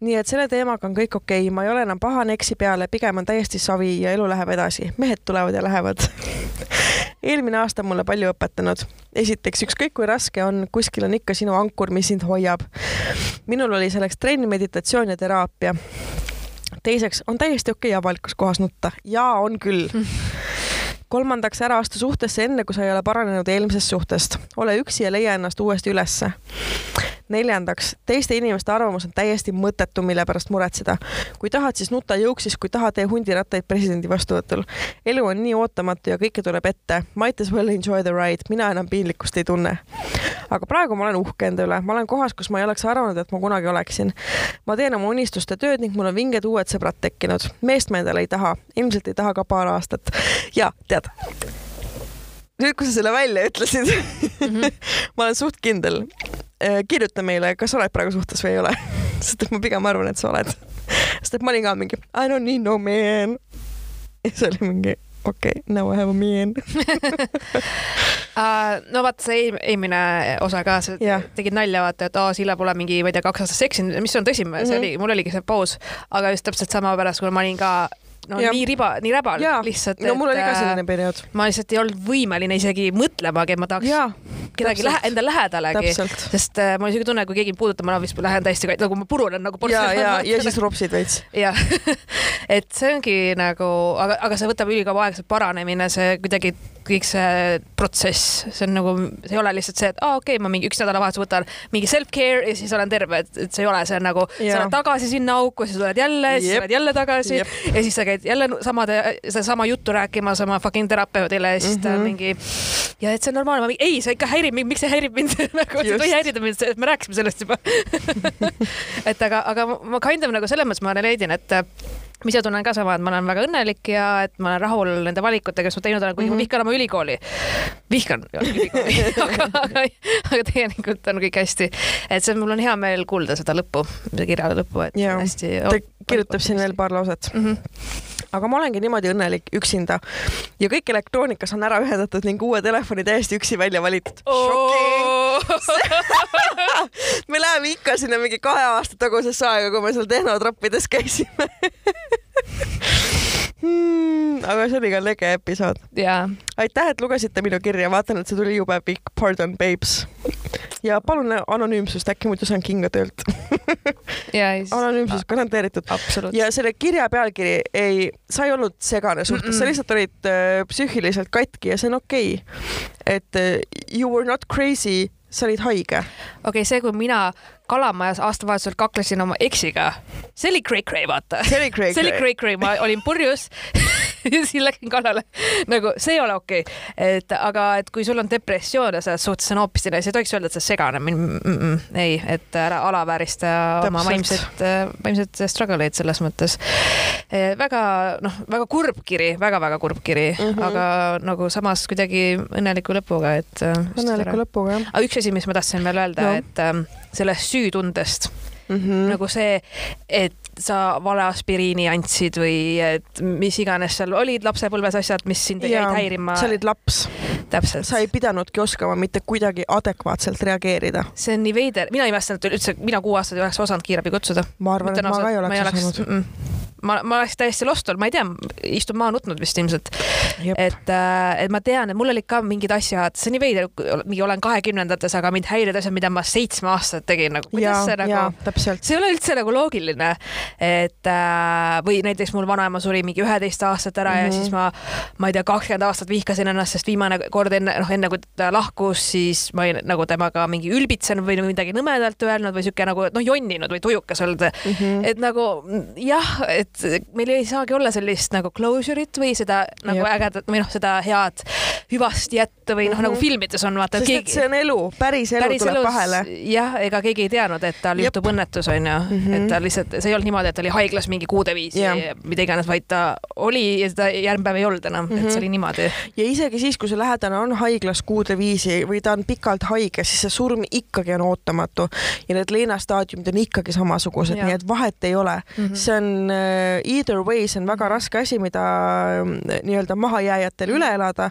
nii et selle teemaga on kõik okei okay., ma ei ole enam pahane eksi peale, pigem on täiesti savi ja elu läheb edasi. mehed tulevad ja lähevad eelmine aasta on mulle palju õpetanud. esiteks, ükskõik kui raske on, kuskil on ikka sinu ankur, mis sind hoiab. minul oli selleks trenn, meditatsioon ja teraapia teiseks on täiesti okei okay avalikus kohas nutta ja on küll kolmandaks, ära astu suhtesse enne, kui sa ei ole paranenud eelmisest suhtest. ole üksi ja leia ennast uuesti ülesse. Neljandaks, teiste inimeste arvamus on täiesti mõttetu, mille pärast muretseda. kui tahad, siis nuta jõuksis, kui tahad, tee hundirattaid presidendi vastuvõtul. elu on nii ootamatu ja kõike tuleb ette. Might as well enjoy the ride, mina enam piinlikkust ei tunne. aga praegu ma olen uhke enda üle, ma olen kohas, kus ma ei oleks arvanud, et ma kunagi oleksin. ma teen oma unistuste tööd ning mul on vinged uued sõbrad tekkinud. meest ma endale ei taha, ilmselt ei taha ka paar aastat. ja tead nüüd, kui sa selle välja ütlesid mm, -hmm. ma olen suht kindel. Äh, kirjuta meile, kas sa oled praegu suhtes või ei ole sest et ma pigem arvan, et sa oled. sest et ma olin ka mingi I don't need no man. ja siis oli mingi okei okay,, now I have a man uh,. no vaata see eelmine osa ka, sa yeah. tegid nalja, vaata, et aa, Silla pole mingi, ma ei tea, kaks aastat seksinud, mis on tõsi mm, -hmm. see oli, mul oligi see paus, aga just täpselt sama pärast, kui ma olin ka no ja. nii riba, nii räbal ja. lihtsalt. no mul oli ka selline äh, periood. ma lihtsalt ei olnud võimeline isegi mõtlemagi, et ma tahaks ja, kedagi lähe, enda lähedalegi, sest äh, on isegi tunne, kui keegi puudutab, ma vist lähen täiesti nagu ma purunen nagu portsjon. ja, ja, ja siis ropsid veits. jah et see ongi nagu, aga, aga see võtab ülikaua aega, see paranemine, see kuidagi kõik see protsess, see on nagu, see ei ole lihtsalt see, et aa ah, okei okay,, ma mingi üks nädalavahetus võtan mingi self-care ja siis olen terve, et, et see ei ole, see on nagu, sa oled tagasi sinna auku, siis tuled jälle, siis tuled jälle tagasi Jep. ja siis sa käid jälle samade, sedasama juttu rääkimas oma fucking terapeudile ja siis ta mm -hmm. mingi ja et see on normaalne, ma mingi ei, see ikka häirib mind, miks see häirib mind? Nagu see ei tohi häirida mind, et me rääkisime sellest juba. Et aga, aga ma kind of nagu selles mõttes ma leidin, et ma ise tunnen ka sama, et ma olen väga õnnelik ja et ma olen rahul nende valikutega, mis ma teinud olen, kuigi mm -hmm. ma mhm. vihkan oma ülikooli. vihkan ülikooli aga, aga, aga tegelikult on kõik hästi. et see, mul on hea meel kuulda seda lõppu, kirja lõppu, et ja. hästi. ta kirjutab siin veel paar lauset mm. -hmm aga ma olengi niimoodi õnnelik üksinda. Ja kõik elektroonikas on ära ühendatud ning uue telefoni täiesti üksi välja valitud. Oh! me läheme ikka sinna mingi kahe aasta tagusesse aega, kui me seal tehnotrappides käisime hmm, aga see oli ka lege episood yeah.. aitäh, et lugesite minu kirja, vaatan, et see tuli jube pikk. Pardon, babes. ja palun anonüümsust, äkki muidu saan kinga töölt anonüümsus garanteeritud. ja selle kirja pealkiri ei, sa ei olnud segane suhtes mm, -mm. sa lihtsalt olid äh, psüühiliselt katki ja see on okei okay.. et äh, you were not crazy sa olid haige. okei okay,, see, kui mina Kalamajas aastavahetusel kaklesin oma eksiga, see oli cray-cray, vaata. see oli cray-cray. see oli cray-cray, ma olin purjus siis läksin kallale. nagu see ei ole okei okay., et aga, et kui sul on depressioon ja selles suhtes on hoopis teine, sa ei tohiks öelda, et sa segane mm. -mm, ei, et ära alaväärista oma vaimset, vaimset struggle eid selles mõttes. väga noh, väga kurb kiri väga,, väga-väga kurb kiri mm, -hmm. aga nagu samas kuidagi õnneliku lõpuga, et. õnneliku lõpuga jah. üks asi, mis ma tahtsin veel öelda no., et ähm, sellest süütundest mm. -hmm. nagu see, et sa vale aspiriini andsid või et mis iganes seal olid lapsepõlves asjad, mis sind jäid häirima. sa olid laps. täpselt. sa ei pidanudki oskama mitte kuidagi adekvaatselt reageerida. see on nii veider, mina ei mäleta üldse, mina kuueaastane ei oleks osanud kiirabi kutsuda. ma arvan, et ma ka ei oleks osanud mm. ma, ma oleks täiesti lost olnud, ma ei tea, istun maha nutnud vist ilmselt. et, äh, et ma tean, et mul olid ka mingid asjad, see on nii veider, mingi olen kahekümnendates, aga mind häirivad asjad, mida ma seitsme aastat tegin nagu. kuidas ja, see nagu, see ei ole üldse nagu loogiline, et äh, või näiteks mul vanaema suri mingi üheteist aastat ära mm -hmm. ja mhm. siis ma, ma ei tea, kakskümmend aastat vihkasin ennast, sest viimane kord enne, noh, enne kui ta lahkus, siis ma olin nagu temaga mingi ülbitsenud või midagi nõmedalt öelnud või sihuke nagu noh, jonninud või tujukas olnud mm. -hmm. et nagu jah, et meil ei saagi olla sellist nagu closure'it või seda nagu Jep. ägedat või noh, seda head hüvast jätta või noh mm -hmm., nagu mhm. filmides on vaata. sest keegi... et see on elu, päris elu päris tuleb elus, vahele. jah, ega keegi ei teadnud, et tal juhtub õnnetus onju mm, -hmm. et ta lihtsalt, see ei olnud niimoodi, et ta oli haiglas mingi kuude viisi ja mida iganes, vaid ta oli ja seda järgmine päev ei olnud enam mm, -hmm. et see mhm. oli niimoodi. ja isegi siis, kui see lähedane on haiglas kuude viisi või ta on pikalt haige, siis see surm ikkagi on ootamatu ja need leinastaadiumid on ikkagi samasugused, nii et vahet ei ole mm. -hmm. see on äh, either way, see on väga raske asi, mida mm, nii-öelda mahajääjatel üle elada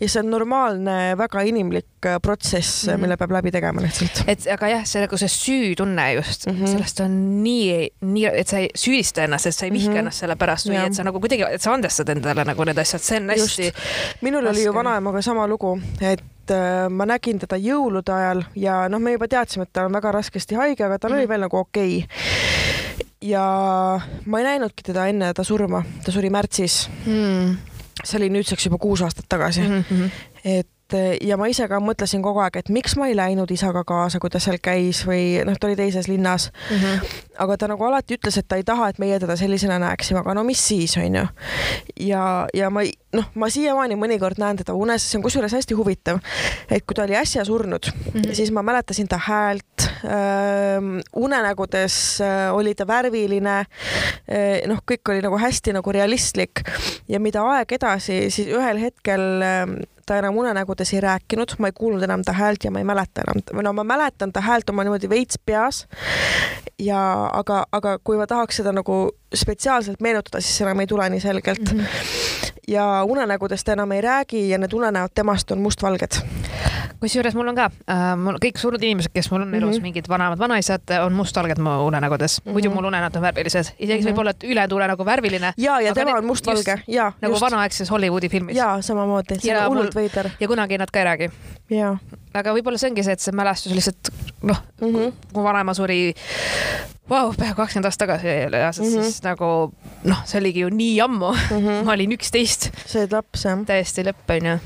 ja see on normaalne, väga inimlik äh, protsess mm, -hmm. mille peab läbi tegema lihtsalt. et aga jah, see nagu see süütunne just mm, -hmm. sellest on nii, nii, et sa ei süüdista ennast, et sa ei vihka mm -hmm. ennast selle pärast või ja. et sa nagu kuidagi, et sa andestad endale nagu need asjad, see on hästi. minul raske. oli ju vanaemaga sama lugu, et äh, ma nägin teda jõulude ajal ja noh, me juba teadsime, et ta on väga raskesti haige, aga tal mm -hmm. oli veel nagu okei okay ja ma ei näinudki teda enne ta surma, ta suri märtsis mm.. see oli nüüdseks juba kuus aastat tagasi mm. -hmm. et ja ma ise ka mõtlesin kogu aeg, et miks ma ei läinud isaga kaasa, kui ta seal käis või noh, ta oli teises linnas mm. -hmm. aga ta nagu alati ütles, et ta ei taha, et meie teda sellisena näeksime, aga no mis siis, onju. ja, ja ma noh, ma siiamaani mõnikord näen teda unes, see on kusjuures hästi huvitav, et kui ta oli äsja surnud mm, -hmm. siis ma mäletasin ta häält äh,. unenägudes äh, oli ta värviline äh,. noh, kõik oli nagu hästi nagu realistlik ja mida aeg edasi, siis ühel hetkel äh, ta enam unenägudes ei rääkinud, ma ei kuulnud enam ta häält ja ma ei mäleta enam, või no ma mäletan ta häält oma niimoodi veits peas. ja aga, aga kui ma tahaks seda nagu spetsiaalselt meenutada, siis enam ei tule nii selgelt mm. -hmm ja unenägudes ta enam ei räägi ja need unenäod temast on mustvalged. Kusjuures mul on ka äh,, mul kõik surnud inimesed, kes mul on elus mm -hmm. mingid vanemad vanaisad, on mustvalged mu unenägudes mm, -hmm. muidu mul unenäod on värvilised, isegi mm -hmm. võib-olla, et ülejäänud unenägu värviline. ja, ja tema on mustvalge, ja. nagu vanaaegses Hollywoodi filmis. ja samamoodi, see on hullult veider. ja kunagi nad ka ei räägi. aga võib-olla see ongi see, et see mälestus lihtsalt noh mm -hmm., mu vanaema suri vau, peaaegu kakskümmend aastat tagasi reaalselt mm, -hmm. siis nagu noh, see oligi ju nii ammu mm. -hmm. ma olin üksteist. sa olid laps jah? täiesti lõpp onju.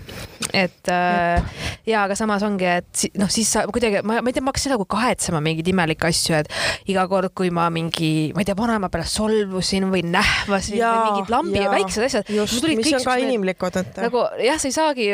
et äh, ja aga samas ongi, et noh, siis sa kuidagi, ma, ma ei tea, ma hakkasin nagu kahetsema mingeid imelikke asju, et iga kord, kui ma mingi, ma ei tea, vanaema peale solvusin või nähvasin ja, või mingid lambi ja väiksed asjad. just, mis on ka inimlikud, et. nagu jah, sa ei saagi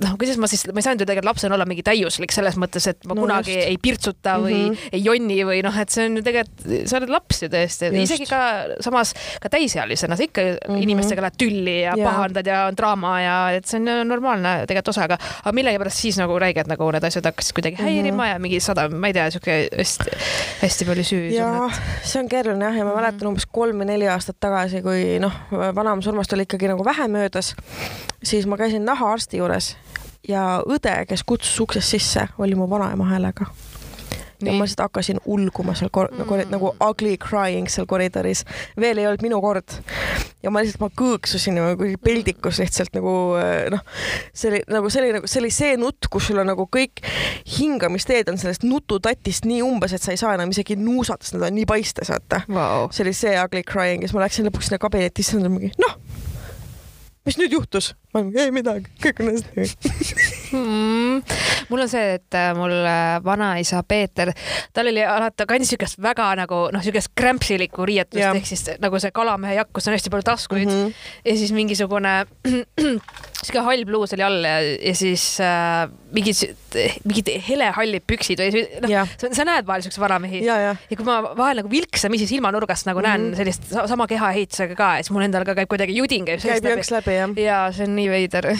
noh, kuidas ma siis, ma ei saanud ju tegelikult lapsena olla mingi täiuslik selles mõttes, et ma no kunagi just. ei pirtsuta või mm -hmm. ei jonni või noh, et see on ju tegelikult, sa oled laps ju tõesti, isegi ka samas ka täisealisena sa ikka mm -hmm. inimestega lähed tülli ja, ja pahandad ja on draama ja et see on normaalne tegelikult osa, aga, aga millegipärast siis nagu räiged nagu need asjad hakkasid kuidagi mhm. häirima mm -hmm. ja mingi sada, ma ei tea, sihuke hästi, hästi palju süüd. ja see on keeruline jah, ja ma mäletan umbes kolm või neli aastat tagasi, kui noh, vanaema surmast oli ikkagi nagu vähe möödas, siis ma käisin nahaarsti juures ja õde, kes kutsus uksest sisse, oli mu vanaema häälega. Ja ma lihtsalt hakkasin ulguma seal kor- mm. nagu, nagu ugly crying seal koridoris. veel ei olnud minu kord. ja ma lihtsalt, ma kõõksusin nagu peldikus lihtsalt nagu noh, see oli nagu see oli nagu, see oli see nutt, kus sul on nagu kõik hingamisteed on sellest nututatist nii umbes, et sa ei saa enam isegi nuusata, sest nad on nii paistes, vaata wow.. see oli see ugly crying ja siis ma läksin lõpuks sinna kabinetti, siis nad mingi noh mis nüüd juhtus? ma olen, ei midagi, kõik on hästi mm,. mul on see, et äh, mul äh, vanaisa Peeter, tal oli alati, ta kandis siukest väga nagu noh, siukest krämpsilikku riietust ehk siis nagu see kalamehe jakk, kus on hästi palju taskuid mm -hmm. ja siis mingisugune siuke hall bluus oli all ja, ja siis äh, mingid, mingid helehallid püksid või noh, sa, sa näed vahel siukseid vanamehi ja, ja. ja kui ma vahel nagu vilksamisi silmanurgast nagu mm -hmm. näen sellist sama kehaehitusega ka, siis mul endal ka käib kuidagi judin käib. käib jõnks läbi jah. ja see on nii veider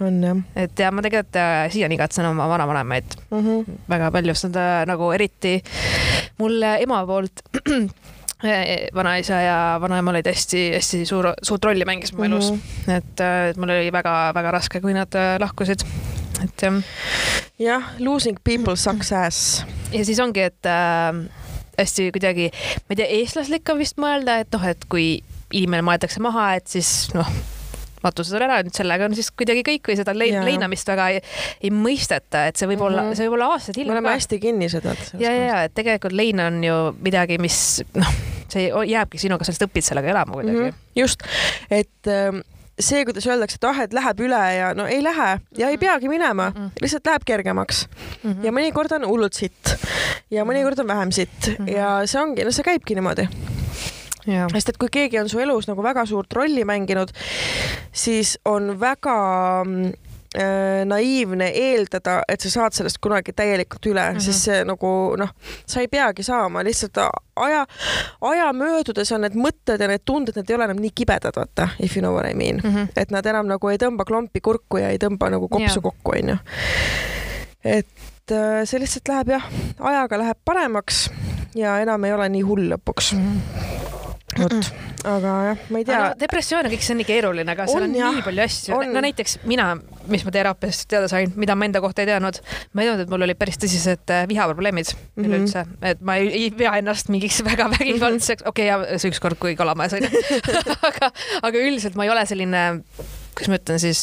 on jah. et ja ma tegelikult äh, siiani igatsen oma vanavanemaid mm -hmm. väga palju, sest nad äh, nagu eriti mulle ema poolt vanaisa ja vanaema olid hästi-hästi suur, suurt rolli mängis mu elus mm. -hmm. et, äh, et mul oli väga-väga raske, kui nad äh, lahkusid. et jah. jah, losing people sucks ass. ja siis ongi, et äh, hästi kuidagi, ma ei tea, eestlaslik on vist mõelda, et noh, et kui inimene maetakse maha, et siis noh matused on ära, nüüd sellega on siis kuidagi kõik või seda lein, leinamist väga ei, ei mõisteta, et see võib olla mm, -hmm. see võib olla aastaid hiljem. me oleme hästi kinnised. ja, ja, et tegelikult lein on ju midagi, mis noh, see jääbki sinuga, sa lihtsalt õpid sellega elama kuidagi mm. -hmm. just, et ähm, see, kuidas öeldakse, et ah, et läheb üle ja no ei lähe ja ei peagi minema mm, -mm. lihtsalt läheb kergemaks mm. -hmm. ja mõnikord on hullult sitt ja mõnikord on vähem sitt mm -hmm. ja see ongi, no see käibki niimoodi sest et kui keegi on su elus nagu väga suurt rolli mänginud, siis on väga äh, naiivne eeldada, et sa saad sellest kunagi täielikult üle mm, -hmm. sest see nagu noh, sa ei peagi saama, lihtsalt aja, aja möödudes on need mõtted ja need tunded, need ei ole enam nii kibedad, vaata, if you know what I mean mm. -hmm. et nad enam nagu ei tõmba klompi kurku ja ei tõmba nagu kopsu yeah. kokku, onju. et äh, see lihtsalt läheb jah, ajaga läheb paremaks ja enam ei ole nii hull lõpuks mm. -hmm vot, aga jah, ma ei tea. depressioon ja kõik see on nii keeruline, aga seal on, on jah, nii palju asju. no näiteks mina, mis ma teraapiast teada sain, mida ma enda kohta ei teadnud, ma ei teadnud, et mul oli päris tõsised äh, vihaprobleemid mm -hmm. üleüldse, et ma ei, ei pea ennast mingiks väga vägivaldseks, okei okay,, ja see ükskord, kui kalamajas olin aga, aga üldiselt ma ei ole selline kuidas ma ütlen siis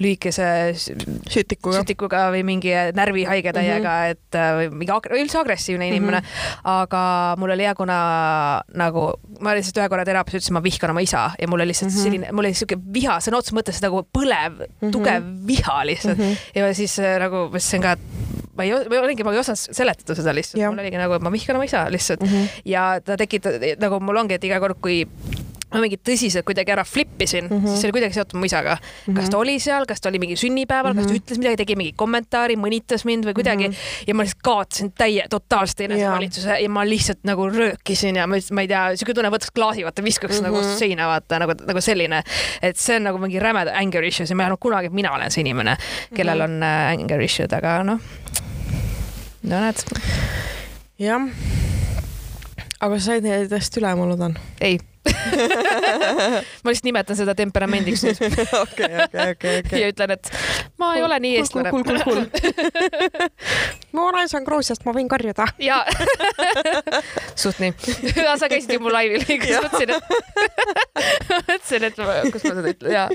lühikese sütikuga, sütikuga või mingi närvihaige täiega mm, -hmm. et äh, või mingi ag üldse agressiivne inimene mm. -hmm. aga mul oli hea, kuna nagu ma lihtsalt ühe korra teraapias ütlesin, ma vihkan oma isa ja mul oli lihtsalt mm -hmm. selline, mul oli siuke viha, sõna otseses mõttes nagu põlev mm, -hmm. tugev viha lihtsalt mm. -hmm. ja siis äh, nagu ma ütlesin ka, et ma ei, ma olingi, ma ei osanud seletada seda lihtsalt, mul oligi nagu, et ma vihkan oma isa lihtsalt mm -hmm. ja ta tekitab, nagu mul ongi, et iga kord, kui ma mingit tõsiselt kuidagi ära flippisin mm, -hmm. siis see oli kuidagi seotud mu isaga mm. -hmm. kas ta oli seal, kas ta oli mingi sünnipäeval mm, -hmm. kas ta mhm. ütles midagi, tegi mingi kommentaari, mõnitas mind või kuidagi mm -hmm. ja ma lihtsalt kaotasin täie, totaalselt enesevalitsuse ja. ma lihtsalt nagu röökisin ja ma, ma ei tea, siuke tunne, võtaks klaasi, vaata, viskaks mm -hmm. nagu seina, vaata nagu, nagu selline, et see on nagu mingi räme anger issues ja ma ei arvanud kunagi, et mina olen see inimene, kellel mm -hmm. on äh, anger issue'd, aga noh, no näed. jah aga sa said nendest üle, ma loodan? ei ma lihtsalt nimetan seda temperamendiks nüüd. okei, okei, okei, okei. ja ütlen, et ma ei ole nii eestlane. kuul, kuul, kuul, kuul. ma olen San Gruusiast, ma võin karjuda. ja, suht nii. sa käisid ju mu laivil, kus mõtlesin, et mõtlesin, et kus ma seda ütlen, jaa.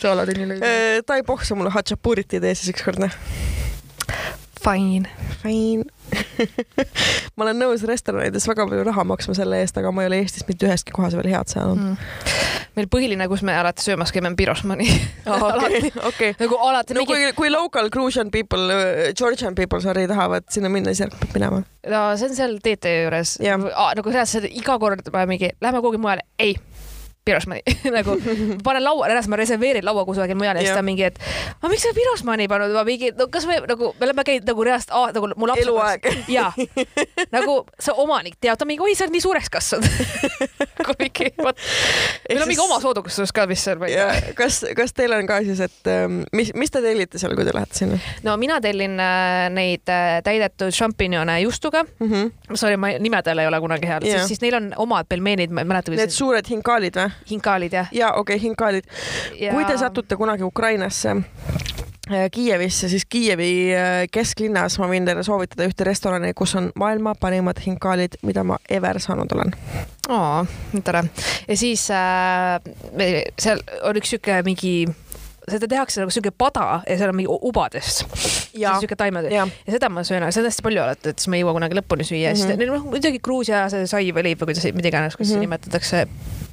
sa oled nii lõi. ta ei pohsa mulle hatšapuurit ei tee siis ükskord, noh. Fine. Fine ma olen nõus restoranides väga palju raha maksma selle eest, aga ma ei ole Eestis mitte üheski kohas veel head saanud mm.. meil põhiline, kus me alati söömas käime, on Pirosmani oh,. okei, okei. nagu alati. no mingi... kui, kui local Gruusian people, Georgian people, sorry, tahavad sinna minna, siis peab minema. no see on seal TT juures. nagu reaalselt iga kord mingi, lähme kuhugi mujale, ei Pirosmani nagu panen laua, reaalselt ma reserveerin laua kusagil mujal ja siis ta mingi, et aga miks sa Pirosmani pannud, ma mingi, no kas me nagu, me oleme käinud nagu reaalselt ah,, nagu mu laps. eluaeg. ja, nagu see omanik teab, ta mingi, oi, sa oled nii suureks kasvanud mingi, vot. meil on mingi oma soodustus ka vist seal. kas, kas teil on ka siis, et ähm, mis, mis te tellite seal, kui te lähete sinna? no mina tellin äh, neid äh, täidetud šampinjone juustuga mm. -hmm. Sorry, ma nimedele ei ole kunagi hea, siis, siis neil on omad pelmeenid, ma ei mäleta. Need suured hinkaalid või? Hinkaalid jah? ja okei okay,, hinkaalid ja.... kui te satute kunagi Ukrainasse äh, Kiievisse, siis Kiievi äh, kesklinnas ma võin teile soovitada ühte restorani, kus on maailma parimad hinkaalid, mida ma ever saanud olen. aa, tore. ja siis äh, seal on üks sihuke mingi seda tehakse nagu siuke pada ja seal on mingi ubadest. siuke taimed ja. ja seda ma söön, seda hästi palju alati, et siis ma ei jõua kunagi lõpuni süüa mm -hmm. siis mhm. noh, muidugi Gruusia see sai või leib või kuidas, mida iganes, kuidas mm -hmm. nimetatakse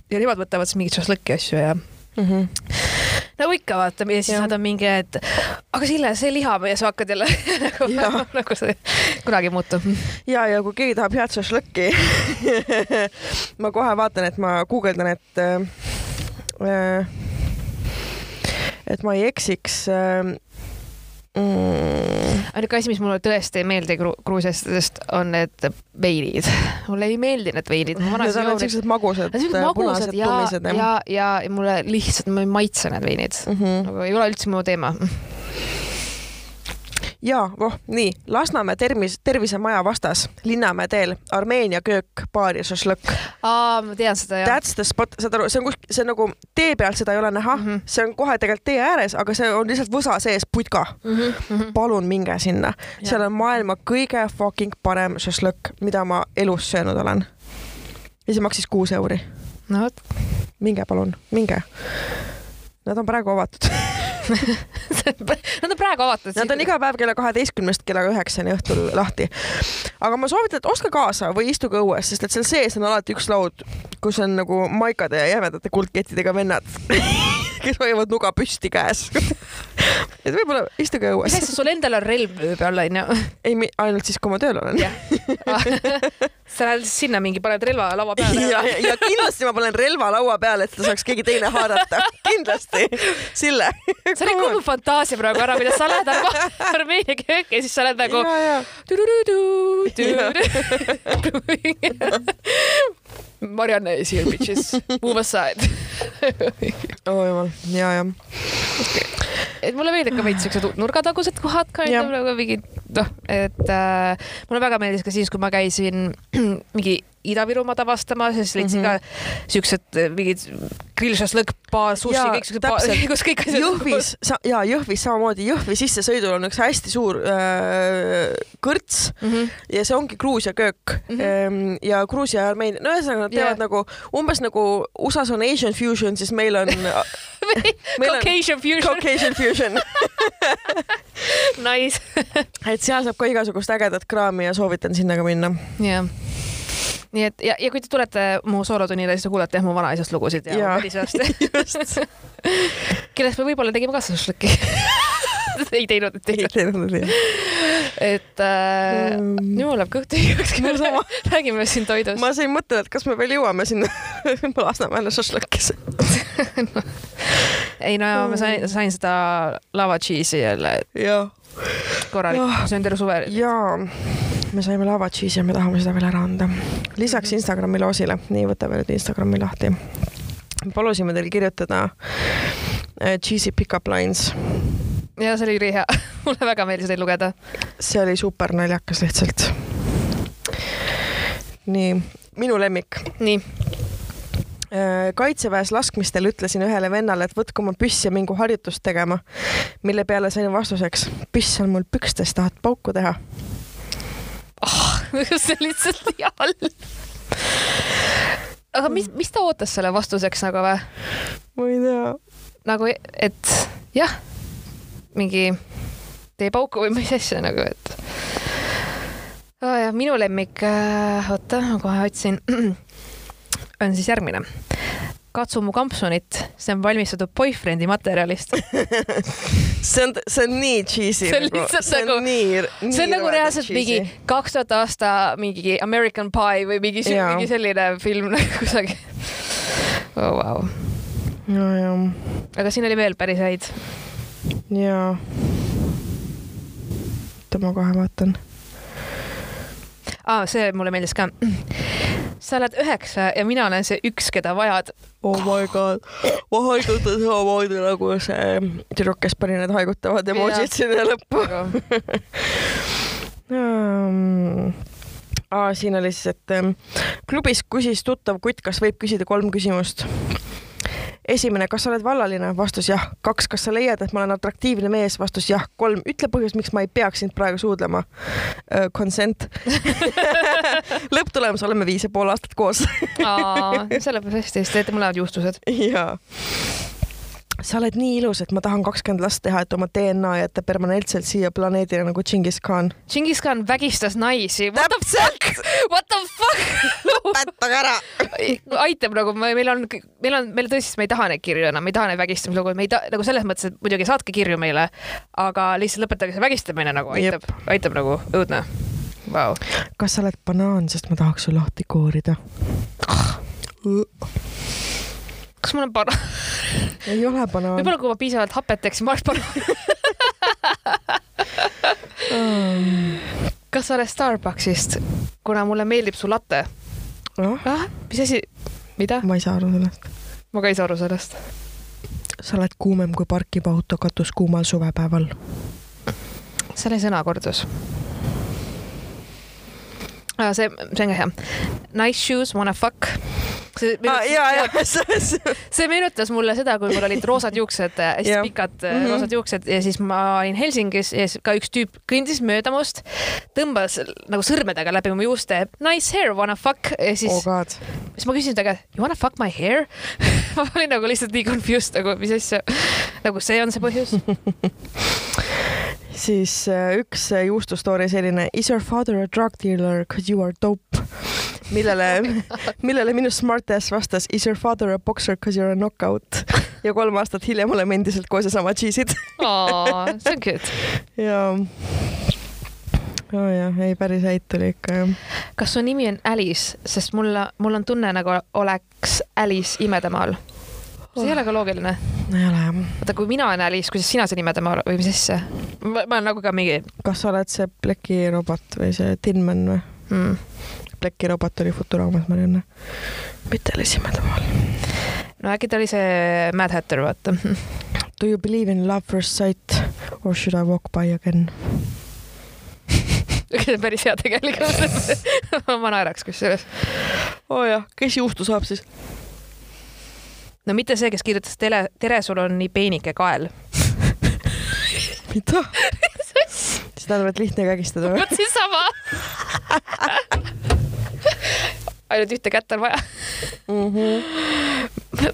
ja nemad võtavad siis mingit šašlõkki asju ja mm. -hmm nagu ikka vaata ja siis nad on mingi, et aga Sille, see liha ja sa hakkad jälle nagu, nagu see kunagi ei muutu. ja, ja kui keegi tahab head šašlõkki ma kohe vaatan, et ma guugeldan, et äh, et ma ei eksiks äh, mm.. ainuke asi, mis mulle tõesti ei meeldi Gruusiast, on need veinid. mulle ei meeldi need veinid. Need on siuksed magusad, punased, tumised. ja, ja, ja mulle lihtsalt, ma ei maitse need veinid mm. -hmm. nagu ei ole üldse mu teema ja voh, nii Lasnamäe tervis, tervisemaja vastas Linnamäe teel Armeenia köök, baar ja šašlõkk. aa, ma tean seda jah. That's the spot, saad aru, see on kuskil, see on nagu tee pealt seda ei ole näha mm, -hmm. see on kohe tegelikult tee ääres, aga see on lihtsalt võsa sees putka mm. -hmm. palun minge sinna, seal on maailma kõige fucking parem šašlõkk, mida ma elus söönud olen. ja see maksis kuus euri. no vot. minge palun, minge. Nad on praegu avatud Nad on praegu avatud. Nad on iga päev kella kaheteistkümnest kella üheksani õhtul lahti. aga ma soovitan, et ostke kaasa või istuge õues, sest et seal sees on alati üks laud, kus on nagu maikade ja jämedate kuldkettidega vennad kes hoiavad nuga püsti käes et võib-olla istuge õues. mis asja, sul endal on relv öö peal onju? ei, ainult siis, kui ma tööl olen sa lähed sinna mingi, paned relva laua peale ja, ja, kindlasti ma panen relva laua peale, et seda saaks keegi teine haarata. kindlasti. Sille. sa rikkud mu fantaasia praegu ära, kuidas sa lähed nagu Armeenia kööki ja siis sa oled nagu. Marianne is here bitches, move aside. Oh jumal, ja, jah. Okay. et mulle meeldib ka veits siuksed nurgatagused kohad ka nagu mingid noh, et äh, mulle väga meeldis ka siis, kui ma käisin mingi Ida-Virumaad avastama, siis leidsin mm -hmm. ka siuksed mingid grillšašlõkk, baar, sushi, kõik siuksed, kus kõik asjad. Jõhvis ja Jõhvis samamoodi, Jõhvi sissesõidul on üks hästi suur öö, kõrts mm -hmm. ja see ongi Gruusia köök mm. -hmm. ja Gruusia ja Armeenia, no ühesõnaga nad teevad yeah. nagu umbes nagu USA-s on Asian fusion, siis meil on Caucasian fusion. Caucasian fusion Nice et seal saab ka igasugust ägedat kraami ja soovitan sinna ka minna. jah nii et ja, ja kui te tulete mu soolotunnile, siis te kuulete jah mu vanaisast lugusid ja, ja välisööst kellest me võib-olla tegime ka šašlõkki ei teinud, et ei teinud. et äh, mm. nüüd läheb kõht tühjaks, räägime siin toidust. ma sain mõtte, et kas me veel jõuame sinna Lasnamäele šašlõkkisse no. ei no ma sain, sain seda lava cheese'i jälle. korralik, see on terve suve. jaa me saime lava cheese'i ja me tahame seda veel ära anda. lisaks Instagrami loosile, nii võtame nüüd Instagrami lahti. palusime teil kirjutada äh, cheesy pickup lines. ja see oli ülihea mulle väga meeldis neid lugeda. see oli super naljakas lihtsalt. nii, minu lemmik. nii äh, kaitseväes laskmistel ütlesin ühele vennale, et võtku oma püss ja mingu harjutust tegema, mille peale sain vastuseks, püss on mul pükstes, tahad pauku teha? oh, see lihtsalt nii halb. aga mis, mis ta ootas selle vastuseks nagu või? ma ei tea. nagu, et jah, mingi tee pauku või mis asja nagu, et oh,. ja minu lemmik äh,, oota, ma kohe otsin, on siis järgmine katsu mu kampsunit, see on valmistatud boyfriend'i materjalist see on, see on nii cheesy. see on nagu- lihtsalt see on nagu, nii, nagu reaalselt mingi kaks tuhat aasta mingi American Pie või mingi, mingi selline film nagu kusagil oh,. Wow. no jah. aga siin oli veel päris häid. jaa. oota, ma kohe vaatan. aa, see mulle meeldis ka sa oled üheksa ja mina olen see üks, keda vajad. oh my god, ma haigutan samamoodi nagu see tüdruk, kes pani need haigutavad emotsid sinna lõppu. Um, Aa, siin oli siis, et um, klubis küsis tuttav kutt, kas võib küsida kolm küsimust esimene, kas sa oled vallaline? vastus jah. kaks, kas sa leiad, et ma olen atraktiivne mees? vastus jah. kolm, ütle põhjus, miks ma ei peaks sind praegu suudlema uh,. Consent lõpptulemus, oleme viis ja pool aastat koos lõpeb hästi, siis teete mõlemad juustused. jaa sa oled nii ilus, et ma tahan kakskümmend last teha, et oma DNA jätta permanentselt siia planeedile nagu Džingis Khan. Džingis Khan vägistas naisi. täpselt. What the fuck? lõpetage ära. aitab nagu, meil on, meil on, meil tõesti, me ei taha neid kirju enam, me ei taha neid vägistamislugu, me ei taha nagu selles mõttes, et muidugi saatke kirju meile, aga lihtsalt lõpetage see vägistamine nagu aitab, aitab nagu õudne wow.. kas sa oled banaan, sest ma tahaks su lahti koorida kas mul on banaan? ei ole banaan. võib-olla kui ma piisavalt hapet teeksin, ma oleks banaan kas sa oled Starbucksist, kuna mulle meeldib su latte no.? ah, mis asi, mida? ma ei saa aru sellest. ma ka ei saa aru sellest. sa oled kuumem kui parkib auto katus kuumal suvepäeval. see oli sõnakordus. See, see on ka hea. Nice shoes, wanna fuck see ah, ja, ja, see meenutas mulle seda, kui mul olid roosad juuksed, hästi ja. pikad mm -hmm. roosad juuksed ja siis ma olin Helsingis ja siis ka üks tüüp kõndis mööda must, tõmbas nagu sõrmedega läbi mu juuste. Nice hair, wanna fuck ja siis oh, siis ma küsisin ta käest, you wanna fuck my hair ma olin nagu lihtsalt nii confused nagu, mis asja, nagu see on see põhjus siis äh, üks äh, juustu story selline Is your father a drug dealer cause you are dope? millele millele minu smartass vastas Is your father a boxer cause you are a knockout? ja kolm aastat hiljem oleme endiselt koos ja sama cheese'id see on cute. jaa oh jah, ei päris häid tuli ikka jah. kas su nimi on Alice, sest mulle, mul on tunne nagu oleks Alice imedemaal see ei ole ka loogiline. ei ole jah. oota, kui mina olen Alice, kuidas sina seda nimetama või mis asja? ma olen nagu ka mingi. kas sa oled see Blacki robot või see Tinman või mm.? Blacki robot oli Futuraamas, Marianne. mitte Alice Mädamaal. no äkki ta oli see Mad Hatter, vaata. Do you believe in love first sight or should I walk by again? see päris hea tegelikult ma naeraks kusjuures. oo oh jah, kes juhtu saab siis? No mitte see, kes kirjutas tele, tere, sul on nii peenike kael mida? see tähendab, et lihtne kägistada või? vot siis sama ainult ühte kätt on vaja mm. -hmm.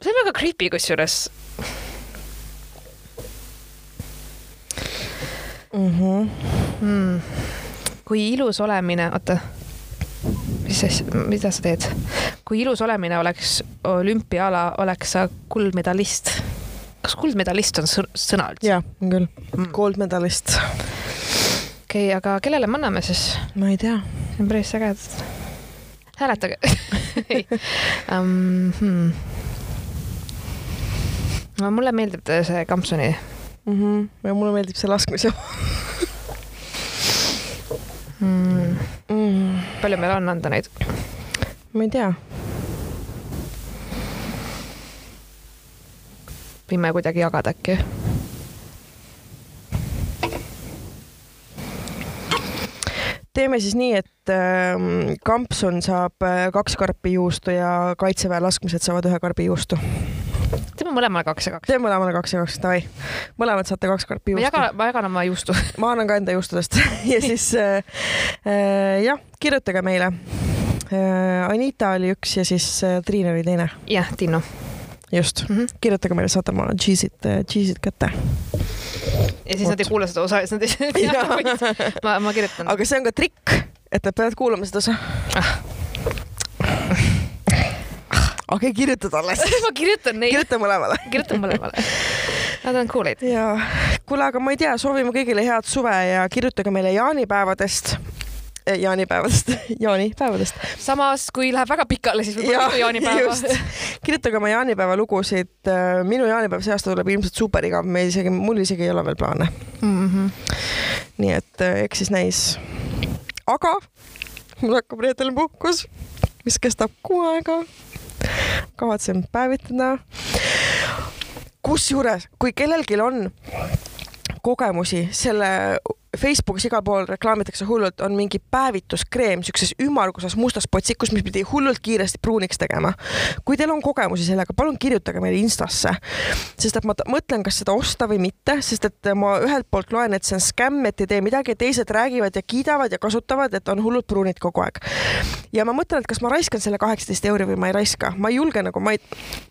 see on väga creepy kusjuures mm. -hmm. Mm. kui ilus olemine, oota, mis asja, mida sa teed? kui ilus olemine oleks olümpiaala, oleks sa kuldmedalist. kas kuldmedalist on sõna üldse? jah, on küll mm., kuldmedalist. okei okay,, aga kellele me anname siis? ma ei tea. see on päris äge. hääletage um,. Hmm. mulle meeldib see Kampsuni mm. -hmm. ja mulle meeldib see laskmise mm.. Mm. palju meil on anda neid? ma ei tea. võime kuidagi jagada äkki? Teeme siis nii, et äh, Kampsun saab kaks karpi juustu ja Kaitseväe laskmised saavad ühe karbi juustu teeme mõlemale kaks ja kaks. teeme mõlemale kaks ja kaks, davai. mõlemad saate kaks karpi juustu. ma jagan, ma jagan oma juustu ma annan ka enda juustudest ja siis äh, äh, jah, kirjutage meile äh,. Anita oli üks ja siis äh, Triin oli teine. jah, Tinno. just mm, -hmm. kirjutage meile, saate oma cheese'id, äh, cheese'id kätte ja siis Oot. nad ei kuula seda osa ja siis nad ei tea, ma, ma kirjutan. aga see on ka trikk, et nad peavad kuulama seda osa ah okei okay,, kirjuta talle siis ma kirjutan neid. kirjuta mõlemale kirjutan mõlemale. Nad on cool'id. ja, kuule, aga ma ei tea, soovime kõigile head suve ja kirjutage meile jaanipäevadest jaanipäevadest, jaanipäevadest. samas, kui läheb väga pikale, siis võib-olla mitu jaanipäeva. kirjutage oma jaanipäeva lugusid. Äh, minu jaanipäev see aasta tuleb ilmselt super igav, me isegi, mul isegi ei ole veel plaane mm. -hmm. nii et äh, eks siis näis. aga mul hakkab reedel puhkus, mis kestab kuu aega kavatsen päevitada. kusjuures, kui kellelgi on kogemusi selle Facebookis igal pool reklaamitakse hullult, on mingi päevituskreem siukses ümmarguses mustas potsikus, mis pidi hullult kiiresti pruuniks tegema. kui teil on kogemusi sellega, palun kirjutage meile Instasse, sest et ma mõtlen, kas seda osta või mitte, sest et ma ühelt poolt loen, et see on skämm, et ei tee midagi, teised räägivad ja kiidavad ja kasutavad, et on hullult pruunid kogu aeg. ja ma mõtlen, et kas ma raiskan selle kaheksateist euri või ma ei raiska, ma ei julge nagu, ma ei,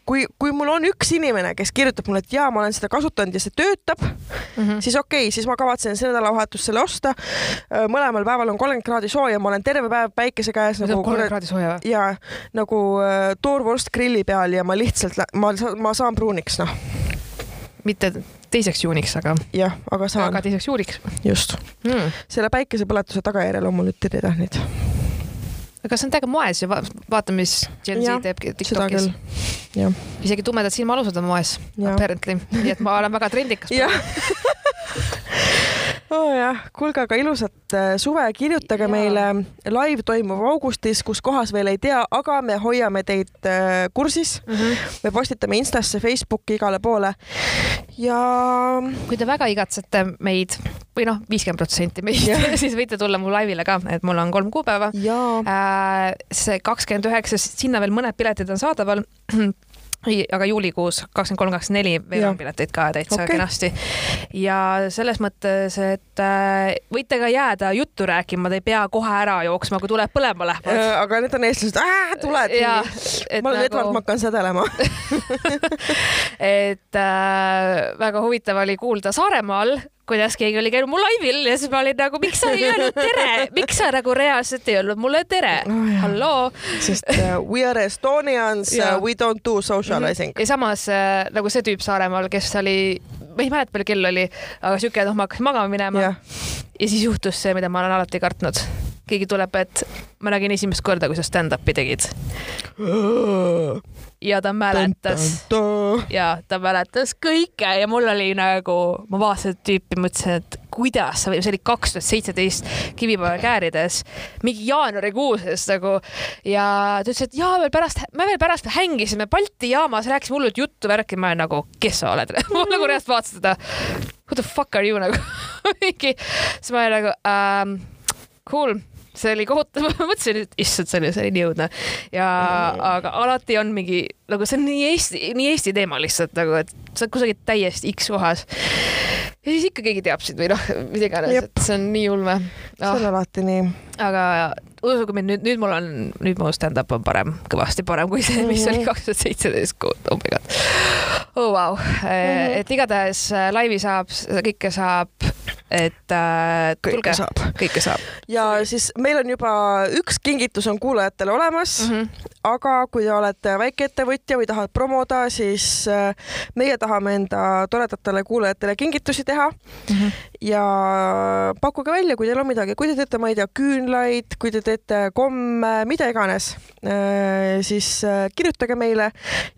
kui, kui mul on üks inimene, kes kirjutab mulle, et jaa, ma olen seda kasutanud ja see töötab mm, -hmm. siis okei okay,, siis ma kavatsen see nädalavahetus õnnestus selle osta. Äh, mõlemal päeval on kolmkümmend kraadi sooja, ma olen terve päev päikese käes nagu. kolmkümmend kraadi sooja või? ja nagu äh, toorvorst grilli peal ja ma lihtsalt, ma, ma saan pruuniks, noh. mitte teiseks juuniks, aga. jah, aga saan. aga teiseks juuliks. just mm.. selle päikesepõletuse tagajärjel on mul nüüd tiritähnid aga see on täiega moes ja vaata, mis Gen Z teeb Tiktokis. isegi tumedad silmaalused on moes, apparently, nii et ma olen väga trendikas oh jah, kuulge, aga ilusat äh, suve, kirjutage ja. meile. live toimub augustis, kus kohas veel ei tea, aga me hoiame teid äh, kursis mm. -hmm. me postitame Instasse, Facebooki, igale poole. ja. kui te väga igatsete meid või noh, viiskümmend protsenti meist, siis võite tulla mu laivile ka, et mul on kolm kuupäeva. Äh, see kakskümmend üheksa, sinna veel mõned piletid on saadaval aga juulikuus kakskümmend kolm, kakskümmend neli veel on pileteid ka täitsa okay. kenasti. ja selles mõttes, et äh, võite ka jääda juttu rääkima, te ei pea kohe ära jooksma, kui tuleb põlema lähevad. aga need on eestlased, tuled. ma olen nagu... Edvard, ma hakkan sädelema et äh, väga huvitav oli kuulda Saaremaal kuidas keegi oli käinud mu laivil ja siis ma olin nagu, miks sa ei öelnud tere, miks sa nagu reaalselt ei öelnud mulle tere? Oh,, halloo. sest uh, we are Estonians uh,, we don't do socializing ja samas uh, nagu see tüüp Saaremaal, kes oli, ma ei mäleta, palju kell oli, aga siuke, noh, ma hakkasin magama minema. Yeah. ja siis juhtus see, mida ma olen alati kartnud. Keegi tuleb, et ma nägin esimest korda, kui sa stand-up'i tegid. ja ta mäletas. Ja ta mäletas kõike ja mul oli nagu, ma vaatasin tüüpi, mõtlesin, et kuidas sa, see oli kaks tuhat seitseteist Kivipäeva käärides, mingi jaanuarikuuses nagu. Ja ta ütles, et jaa, veel pärast, me veel pärast hängisime Balti jaamas, rääkisime hullult juttu, värki, ma olen nagu, kes sa oled? Mul nagu reaalselt vaatasin teda. Who the fuck are you nagu? Mingi, siis ma olin nagu ähm, cool see oli kohutav, ma mõtlesin, et issand, see oli, see oli nii õudne ja mm. aga alati on mingi nagu see on nii Eesti, nii Eesti teema lihtsalt nagu, et sa oled kusagil täiesti X kohas. ja siis ikka keegi teab sind või noh, mida iganes, et see on nii ulme oh.. see on ah. alati nii. aga uskuge mind, nüüd, nüüd mul on, nüüd mu stand-up on parem, kõvasti parem kui see, mis oli mhm. kaks tuhat seitseteist, oh my god. oh vau wow., mhm. et igatahes äh, laivi saab, kõike saab et äh, tulge, kõike saab. kõike saab. ja siis meil on juba üks kingitus on kuulajatele olemas mm, -hmm. aga kui te olete väikeettevõtja või tahad promoda, siis meie tahame enda toredatele kuulajatele kingitusi teha mm. -hmm. Ja pakkuge välja, kui teil on midagi, kui te teete, ma ei tea, küünlaid, kui te teete komme, mida iganes äh,, siis äh, kirjutage meile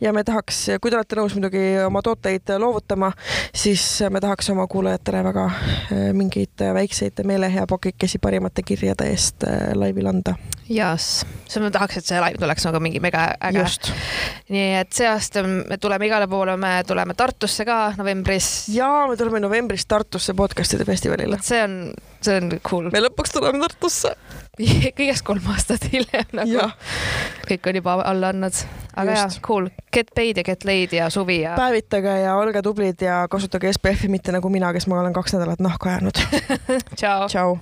ja me tahaks, kui te olete nõus muidugi oma tooteid loovutama, siis me tahaks oma kuulajatele väga äh, mingeid väikseid meeleheapokikesi parimate kirjade eest laivil anda. jaas, siis ma tahaks, et see laiv tuleks nagu mingi mega äge. nii et see aasta me tuleme igale poole, me tuleme Tartusse ka novembris. ja me tuleme novembris Tartusse podcast'ide festivalile. see on, see on cool. me lõpuks tuleme Tartusse kõigest kolm aastat hiljem nagu kõik on juba alla andnud. aga jaa, cool, get paid ja get laid ja suvi ja. päevitage ja olge tublid ja kasutage SPF-i, mitte nagu mina, kes ma olen kaks nädalat nahka jäänud tšau. tšau.